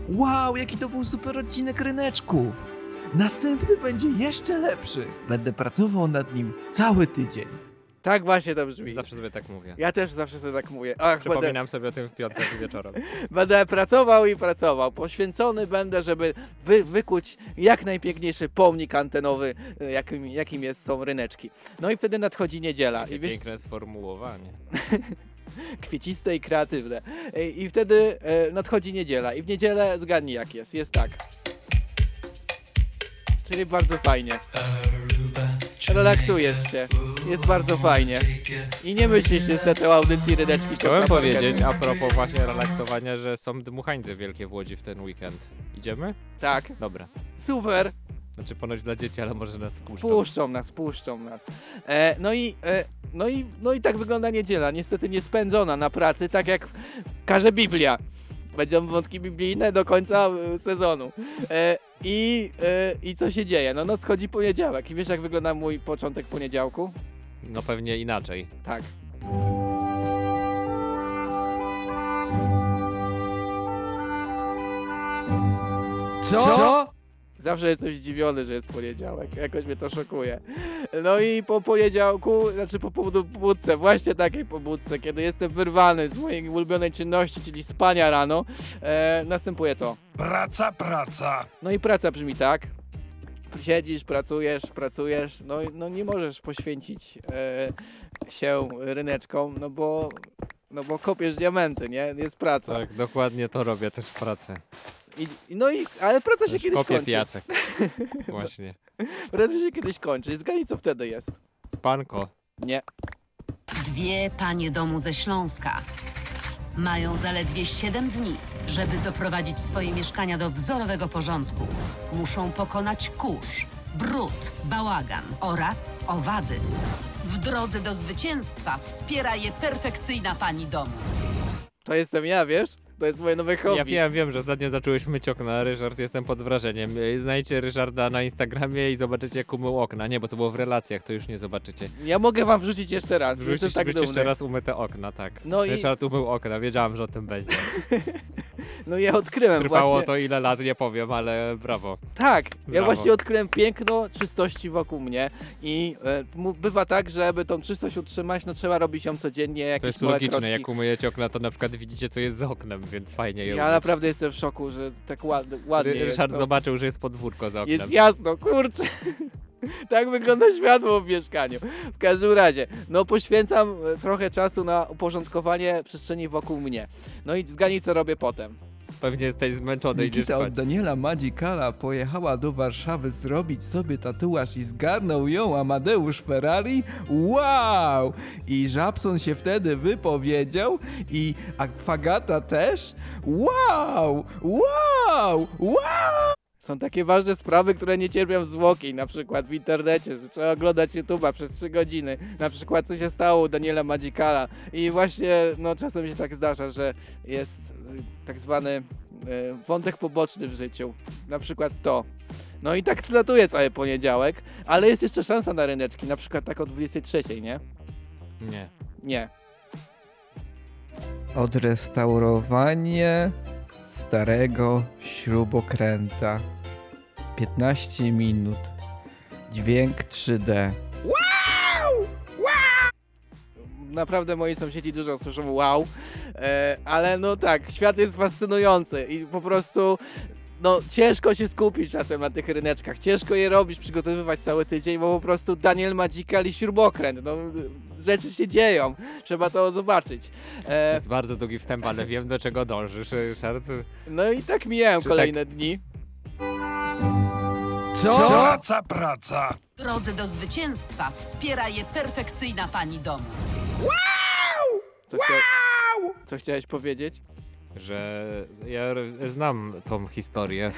Wow, jaki to był super odcinek ryneczków. Następny będzie jeszcze lepszy. Będę pracował nad nim cały tydzień. Tak właśnie to brzmi. Zawsze sobie tak mówię. Ja też zawsze sobie tak mówię. Ach, będę, Przypominam sobie o tym w piątek wieczorem. będę pracował i pracował. Poświęcony będę, żeby wy, wykuć jak najpiękniejszy pomnik antenowy, e, jakim, jakim jest, są ryneczki. No i wtedy nadchodzi niedziela. Jakie I wiesz, piękne sformułowanie. kwieciste i kreatywne. E, I wtedy e, nadchodzi niedziela. I w niedzielę zgadnij jak jest. Jest tak. Czyli bardzo fajnie. Relaksujesz się. Jest bardzo fajnie. I nie myślisz niestety o audycji Rydeczki. Chciałem powiedzieć, a propos właśnie relaksowania, że są dmuchańce wielkie w Łodzi w ten weekend. Idziemy? Tak. Dobra. Super. Znaczy ponoć dla dzieci, ale może nas wpuszczą. Puszczą nas, puszczą nas. E, no, i, e, no, i, no i tak wygląda niedziela. Niestety nie spędzona na pracy, tak jak każe Biblia. Będą wątki biblijne do końca e, sezonu. E, i, e, I co się dzieje? No nadchodzi poniedziałek. I wiesz jak wygląda mój początek poniedziałku? No pewnie inaczej. Tak. Co? Zawsze jestem zdziwiony, że jest poniedziałek. Jakoś mnie to szokuje. No i po poniedziałku, znaczy po pobudce, właśnie takiej pobudce, kiedy jestem wyrwany z mojej ulubionej czynności, czyli spania rano, e, następuje to. Praca, praca. No i praca brzmi tak. Siedzisz, pracujesz, pracujesz, no, i- no nie możesz poświęcić e, się ryneczkom, no bo, no bo kopiesz diamenty, nie? Jest praca. Tak, dokładnie to robię też w pracy. I, no i, ale praca się kiedyś kopię kończy. piacek. Właśnie. praca się kiedyś kończy. Zgadnij co wtedy jest. Spanko. Nie. Dwie panie domu ze Śląska mają zaledwie 7 dni, żeby doprowadzić swoje mieszkania do wzorowego porządku. Muszą pokonać kurz, brud, bałagan oraz owady. W drodze do zwycięstwa wspiera je perfekcyjna pani domu. To jestem ja, wiesz? To jest moje nowe hobby. Ja wiem, wiem, że ostatnio zacząłeś myć okna, Ryszard, jestem pod wrażeniem. E, Znajdźcie Ryszarda na Instagramie i zobaczycie jak umył okna. Nie, bo to było w relacjach, to już nie zobaczycie. Ja mogę wam wrzucić jeszcze raz. Jestem Wrzucić, tak wrzucić dumny. jeszcze raz umyte okna, tak. No i- Ryszard umył okna, wiedziałem, że o tym będzie. No ja odkryłem Trwało właśnie... to ile lat, nie powiem, ale brawo. Tak, ja Brawo. właśnie odkryłem piękno czystości wokół mnie i e, mu- bywa tak, że aby tą czystość utrzymać, no trzeba robić ją codziennie, To jakieś jest małe logiczne, kroczki. jak umyjecie okna, to na przykład widzicie co jest za oknem, więc fajnie je Ja umyć. naprawdę jestem w szoku, że tak ładnie, ładnie Ry- jest. Ryszard no. zobaczył, że jest podwórko za oknem. Jest jasno, kurczę. tak wygląda światło w mieszkaniu. W każdym razie, no poświęcam e, trochę czasu na uporządkowanie przestrzeni wokół mnie. No i zgadnij, co robię potem. Pewnie jesteś zmęczony, idziesz Nikita spać. od Daniela Madzikala pojechała do Warszawy zrobić sobie tatuaż i zgarnął ją Amadeusz Ferrari? Wow! I Żabson się wtedy wypowiedział i Fagata też? Wow! Wow! Wow! Są takie ważne sprawy, które nie cierpią zwłoki, na przykład w internecie, że trzeba oglądać YouTube'a przez 3 godziny. Na przykład co się stało u Daniela Madzikala. I właśnie, no czasem się tak zdarza, że jest tak zwany y, wątek poboczny w życiu. Na przykład to. No i tak zlatuje cały poniedziałek, ale jest jeszcze szansa na ryneczki, na przykład tak o 23, nie? Nie. Nie. Odrestaurowanie starego śrubokręta. 15 minut. Dźwięk 3D. Naprawdę moi sąsiedzi dużo słyszą wow, e, ale no tak, świat jest fascynujący i po prostu no ciężko się skupić czasem na tych ryneczkach, ciężko je robić, przygotowywać cały tydzień, bo po prostu Daniel Madzikal i śrubokręt, no rzeczy się dzieją, trzeba to zobaczyć. E, Jest bardzo długi wstęp, ale wiem do czego dążysz, Ryszard. no i tak mijają Czy kolejne dni. Co? Praca, praca. W drodze do zwycięstwa wspiera je perfekcyjna pani domu. Co, chcia... Co chciałeś powiedzieć? Że ja znam tą historię.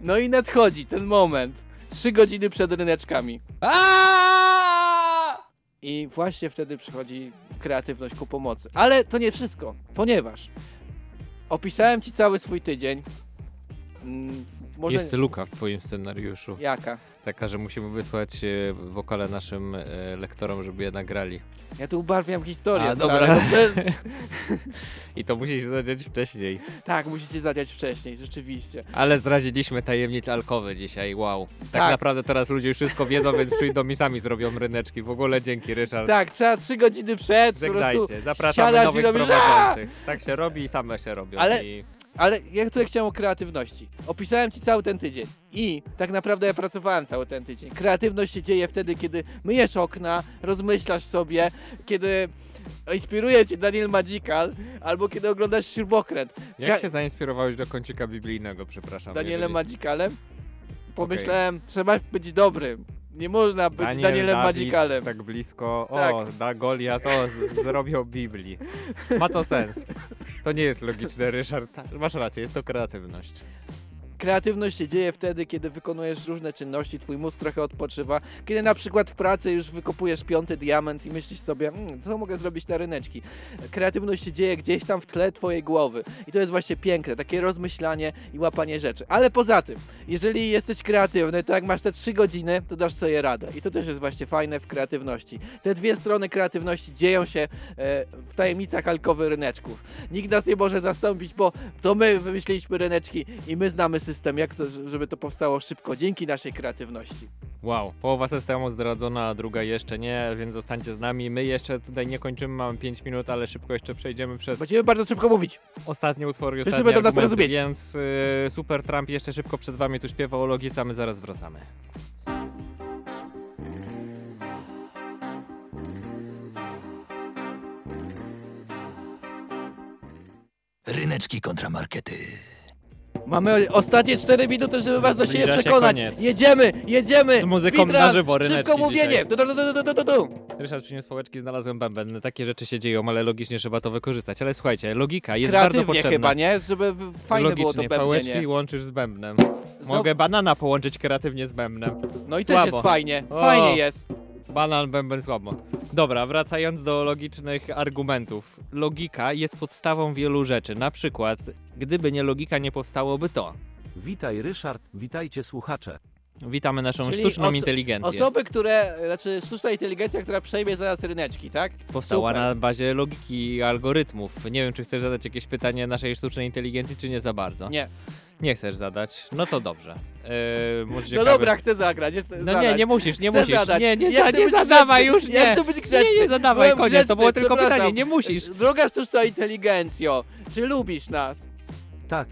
No i nadchodzi ten moment. Trzy godziny przed ryneczkami. I właśnie wtedy przychodzi kreatywność ku pomocy. Ale to nie wszystko, ponieważ opisałem ci cały swój tydzień. Może... Jest luka w twoim scenariuszu. Jaka? Taka, że musimy wysłać e, wokale naszym e, lektorom, żeby je nagrali. Ja tu ubarwiam historię, A, stary, dobra. no I to musi się zadziać wcześniej. Tak, musicie zadziać wcześniej, rzeczywiście. Ale zdradziliśmy tajemnic alkowy dzisiaj, wow. Tak, Tak. naprawdę teraz ludzie już wszystko wiedzą, więc przyjdą i sami zrobią ryneczki. W ogóle dzięki, Ryszard. Tak, trzeba trzy godziny przed, po prostu Żegnajcie, zapraszamy siadasz i nowych robisz, prowadzących. Tak się robi i same się robią. Ale, I... ale ja tutaj chciałem o kreatywności. Opisałem ci cały ten tydzień i tak naprawdę ja pracowałem cały ten tydzień. Kreatywność się dzieje wtedy, kiedy myjesz okna, rozmyślasz sobie, kiedy inspiruje cię Daniel Magical, albo kiedy oglądasz śrubokręt. Jak Ga- się zainspirowałeś do kącika biblijnego, przepraszam? Danielem jeżeli- Magicalem? Pomyślałem, trzeba być dobrym. Nie można być Daniel, Danielem Dawid, Magicalem. tak blisko. Tak. O, da Goliat, o, z- zrobił Biblii. Ma to sens. To nie jest logiczne, Ryszard. Tak, Masz rację, jest to kreatywność. Kreatywność się dzieje wtedy, kiedy wykonujesz różne czynności, twój mózg trochę odpoczywa. Kiedy na przykład w pracy już wykopujesz piąty diament i myślisz sobie, mmm, co mogę zrobić na ryneczki. Kreatywność się dzieje gdzieś tam w tle twojej głowy. I to jest właśnie piękne, takie rozmyślanie i łapanie rzeczy. Ale poza tym, jeżeli jesteś kreatywny, to jak masz te trzy godziny, to dasz sobie radę. I to też jest właśnie fajne w kreatywności. Te dwie strony kreatywności dzieją się e, w tajemnicach alkowy ryneczków. Nikt nas nie może zastąpić, bo to my wymyśliliśmy ryneczki i my znamy system, jak to, żeby to powstało szybko, dzięki naszej kreatywności. Wow, połowa systemu zdradzona, a druga jeszcze nie, więc zostańcie z nami. My jeszcze tutaj nie kończymy, mamy 5 minut, ale szybko jeszcze przejdziemy przez Będziemy bardzo szybko mówić. ostatnie utwory Wszyscy ostatnie będą nas rozumieć. Więc y, Super Trump jeszcze szybko przed wami tu śpiewa o logice, a my zaraz wracamy. Ryneczki kontramarkety. Mamy ostatnie 4 minuty, żeby was do siebie Zbliża się przekonać. koniec. Jedziemy, jedziemy! Z muzyką Speedrun, na żywo, ryneczki Szybko mówienie! dzisiaj. Du, du, du, du, du, du, du. Ryszard przyniósł pałeczki, znalazłem bęben. Takie rzeczy się dzieją, ale logicznie trzeba to wykorzystać. Ale słuchajcie, logika jest bardzo Kreatywnie potrzebna. chyba, nie? Żeby w- fajne było to Logicznie, pałeczki łączysz z bębnem. Znowu- Mogę banana połączyć kreatywnie z bębnem. No i też Słabo. jest fajnie, O, fajnie jest. Banan, bęben, słabo. Dobra, wracając do logicznych argumentów. Logika jest podstawą wielu rzeczy. Na przykład, gdyby nie logika, nie powstałoby to. Witaj Ryszard, witajcie słuchacze. Witamy naszą Czyli sztuczną oso- inteligencję. Osoby, które, znaczy sztuczna inteligencja, która przejmie zaraz ryneczki, tak? Powstała Super. na bazie logiki i algorytmów. Nie wiem, czy chcesz zadać jakieś pytanie naszej sztucznej inteligencji, czy nie za bardzo. Nie. Nie chcesz zadać? No to dobrze. Yy, może No ciekawe- dobra, chcę zagrać. Jest, No zadać. nie, nie musisz, nie Chcę musisz. Zadać. Nie, nie, Ja za, chcę nie być zadawaj grzeczny. już, Ja nie. chcę być grzeczny. Nie, nie zadawaj, Byłem koniec, grzeczny, to było tylko przepraszam. pytanie, nie musisz. Droga sztuczna inteligencjo, czy lubisz nas? Tak.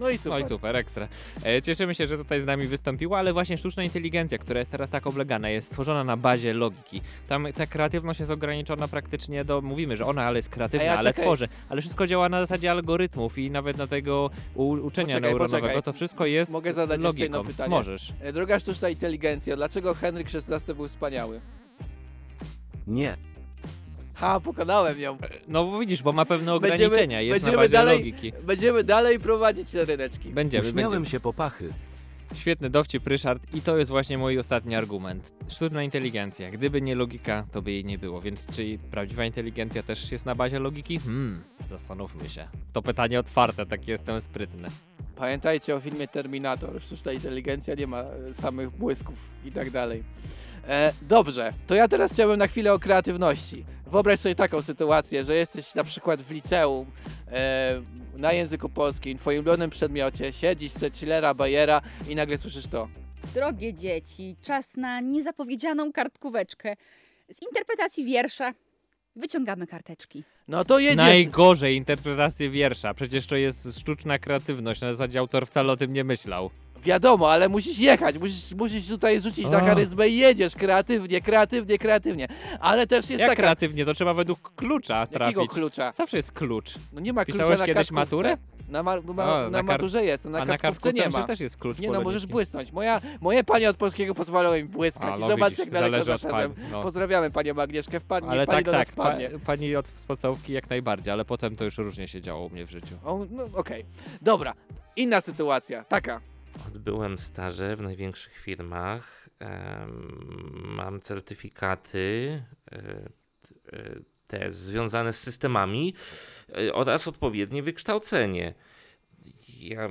No i super. No i super, ekstra. E, cieszymy się, że tutaj z nami wystąpiła, ale właśnie sztuczna inteligencja, która jest teraz tak oblegana, jest stworzona na bazie logiki. Tam ta kreatywność jest ograniczona praktycznie do, mówimy, że ona ale jest kreatywna, ja ale czekaj. tworzy, ale wszystko działa na zasadzie algorytmów i nawet na tego u, uczenia Poczekaj, neuronowego, poczekaj. to wszystko jest Mogę zadać jeszcze logiką. jedno pytanie? Możesz. E, Droga sztuczna inteligencja, dlaczego Henryk XVI był wspaniały? Nie. Ha, pokonałem ją. No bo widzisz, bo ma pewne Będziemy- ograniczenia, jest na będziemy bazie dalej, logiki. Będziemy dalej prowadzić te ryneczki. Będziemy, Uśmiałem będziemy. się po pachy. Świetny dowcip, Ryszard, i to jest właśnie mój ostatni argument. Sztuczna inteligencja. Gdyby nie logika, to by jej nie było. Więc czy prawdziwa inteligencja też jest na bazie logiki? Hmm, zastanówmy się. To pytanie otwarte, tak jestem sprytny. Pamiętajcie o filmie Terminator. Sztuczna inteligencja nie ma e, samych błysków i tak dalej. E, dobrze, to ja teraz chciałbym na chwilę o kreatywności. Wyobraź sobie taką sytuację, że jesteś na przykład w liceum e, na języku polskim, w twoim ulubionym przedmiocie, siedzisz se chillera, bajera i nagle słyszysz to. Drogie dzieci, czas na niezapowiedzianą kartkóweczkę. Z interpretacji wiersza wyciągamy karteczki. No to jedziesz. Najgorzej interpretację wiersza. Przecież to jest sztuczna kreatywność. Na zasadzie autor wcale o tym nie myślał. Wiadomo, ale musisz jechać, musisz, musisz tutaj rzucić na charyzmę i jedziesz kreatywnie, kreatywnie, kreatywnie. Ale też jest Jak taka... kreatywnie? To trzeba według klucza trafić. Jakiego klucza? Zawsze jest klucz. No nie ma klucza Pisałeś na kiedyś kartkówce. maturę? Na, ma, ma, O, na, na kar- maturze jest, na a na kartkówce kartkówce nie ma. też jest klucz Nie no, możesz błysnąć. Moja, moje panie od polskiego pozwalały mi błyskać. A, I no zobacz widzisz, jak daleko zależy od zaszedłem. pani, no. Pozdrawiamy panią Agnieszkę, wpadnie, Ale pani tak, do tak. nas Pa, wpadnie. pani od z podstawówki jak najbardziej, ale potem to już różnie się działo u mnie w życiu. O, no okej. Dobra, inna sytuacja, taka. Odbyłem staże w największych firmach. mam certyfikaty e, e, te związane z systemami e, oraz odpowiednie wykształcenie. Ja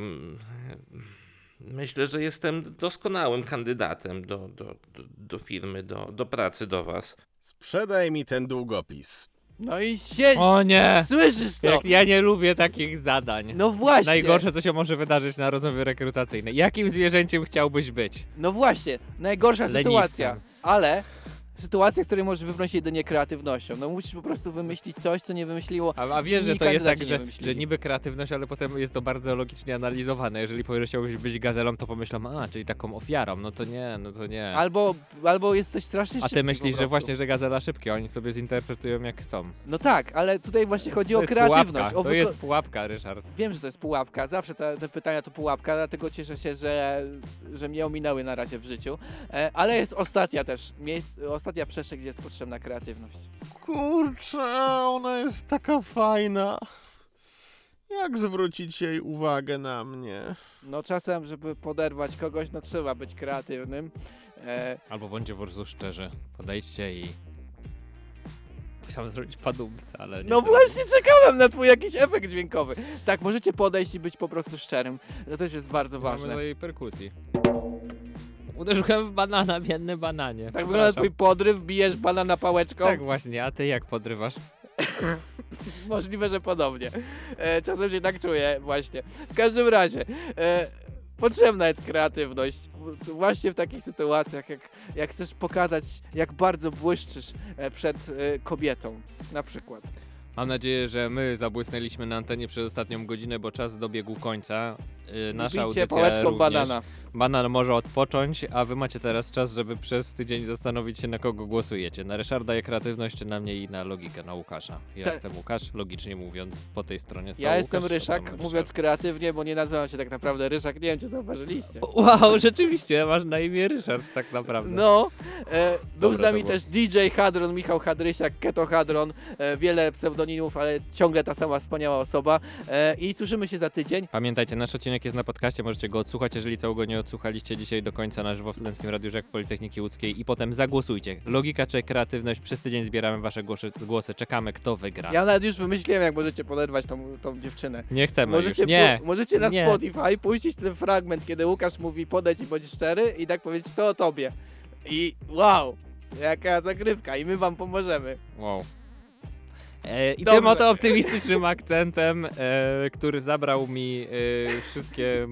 Myślę, że jestem doskonałym kandydatem do, do, do, do firmy, do, do pracy, do was. Sprzedaj mi ten długopis. No i siedź! O nie! Słyszysz to? Jak ja nie lubię takich zadań. No właśnie! Najgorsze, co się może wydarzyć na rozmowie rekrutacyjnej. Jakim zwierzęciem chciałbyś być? No właśnie, najgorsza Leniwcem. sytuacja, ale sytuacja, z której możesz wybrnąć jedynie kreatywnością. No musisz po prostu wymyślić coś, co nie wymyśliło A, a wiesz, że to jest tak, że, że niby kreatywność, ale potem jest to bardzo logicznie analizowane. Jeżeli powiesz, że chciałbyś być gazelą, to pomyślą, a, czyli taką ofiarą. No to nie, no to nie. Albo, albo jesteś strasznie A szybki ty po myślisz, że właśnie, że gazela szybkie, oni sobie zinterpretują jak chcą. No tak, ale tutaj właśnie chodzi to o kreatywność. Pułapka. O To jest pułapka, Ryszard. Wiem, że to jest pułapka, zawsze te, te pytania to pułapka, dlatego cieszę się, że, że mnie ominęły na razie w życiu. E, ale jest ostatnia też, miejsc, ostatnia przestrzeń, gdzie jest potrzebna kreatywność. Kurczę, ona jest taka fajna. Jak zwrócić jej uwagę na mnie? No czasem, żeby poderwać kogoś, no trzeba być kreatywnym. E, Albo bądźcie po prostu szczerzy. Podejdźcie i... Chciałem zrobić padumce, ale nie no zrobię. właśnie czekałem na twój jakiś efekt dźwiękowy. Tak, możecie podejść i być po prostu szczerym. To też jest bardzo Mamy ważne. do jej perkusji. Uderzyłem w banana, biedny bananie. Tak wygląda twój podryw, bijesz banana pałeczką. Tak właśnie, a ty jak podrywasz? Możliwe, że podobnie. E, czasem się tak czuję, właśnie. W każdym razie, e, potrzebna jest kreatywność. Właśnie w takich sytuacjach, jak, jak chcesz pokazać, jak bardzo błyszczysz e, przed e, kobietą, na przykład. Mam nadzieję, że my zabłysnęliśmy na antenie przez ostatnią godzinę, bo czas dobiegł końca. Yy, nasza Bijcie audycja również. banana. Banan może odpocząć, a wy macie teraz czas, żeby przez tydzień zastanowić się, na kogo głosujecie. Na Ryszarda i kreatywność, czy na mnie i na logikę, na Łukasza. Ja Tak. jestem Łukasz, logicznie mówiąc, po tej stronie stał Ja jestem Łukasz, Ryszak, potem mówiąc kreatywnie, bo nie nazywam się tak naprawdę Ryszak, nie wiem czy zauważyliście. Wow, rzeczywiście, masz na imię Ryszard tak naprawdę. No, e, był z nami to było. też DJ Hadron, Michał Hadrysiak, Keto Hadron, e, wiele pseudonimów, ale ciągle ta sama wspaniała osoba e, i słyszymy się za tydzień. Pamiętajcie, nasz odcinek jest na podcaście, możecie go odsłuchać, jeżeli całego nie odsłuchaliście dzisiaj do końca na żywo w Studenckim Radiu Rzek Politechniki Łódzkiej i potem zagłosujcie. Logika czy kreatywność, przez tydzień zbieramy wasze głosy, głosy, czekamy kto wygra. Ja nawet już wymyśliłem, jak możecie poderwać tą, tą dziewczynę. Nie chcemy możecie już, nie. pu- możecie na Nie. Spotify puścić ten fragment, kiedy Łukasz mówi podejdź i bądź szczery i tak powiedzieć to o tobie. I wow, jaka zagrywka i my wam pomożemy. Wow. E, I Dobrze. tym oto optymistycznym akcentem, e, który zabrał mi e, wszystkie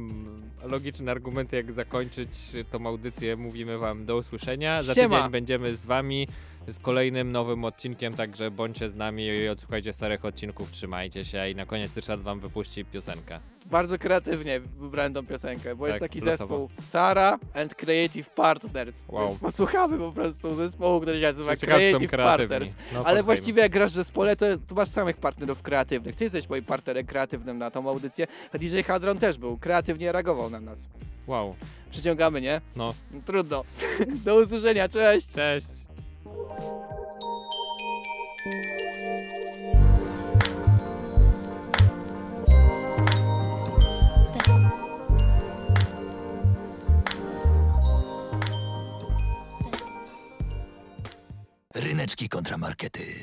logiczne argumenty, jak zakończyć tą audycję, mówimy wam do usłyszenia. Za Siema. tydzień będziemy z wami z kolejnym nowym odcinkiem, także bądźcie z nami i odsłuchajcie starych odcinków, trzymajcie się i na koniec Ryszard wam wypuści piosenkę. Bardzo kreatywnie wybrałem tą piosenkę, bo jest Tak, taki losowo. zespół Sara and Creative Partners. Wow. Więc Posłuchamy po prostu zespołu, który się nazywa Ciekawe, Creative. Partners. No, Ale właściwie jak grasz w zespole, to, to masz samych partnerów kreatywnych. Ty jesteś moim partnerem kreatywnym na tą audycję. A DJ Hadron też był, kreatywnie reagował na nas. Wow. Przyciągamy, nie? No. Trudno. Do usłyszenia, cześć! Cześć! Ryneczki kontramarkety.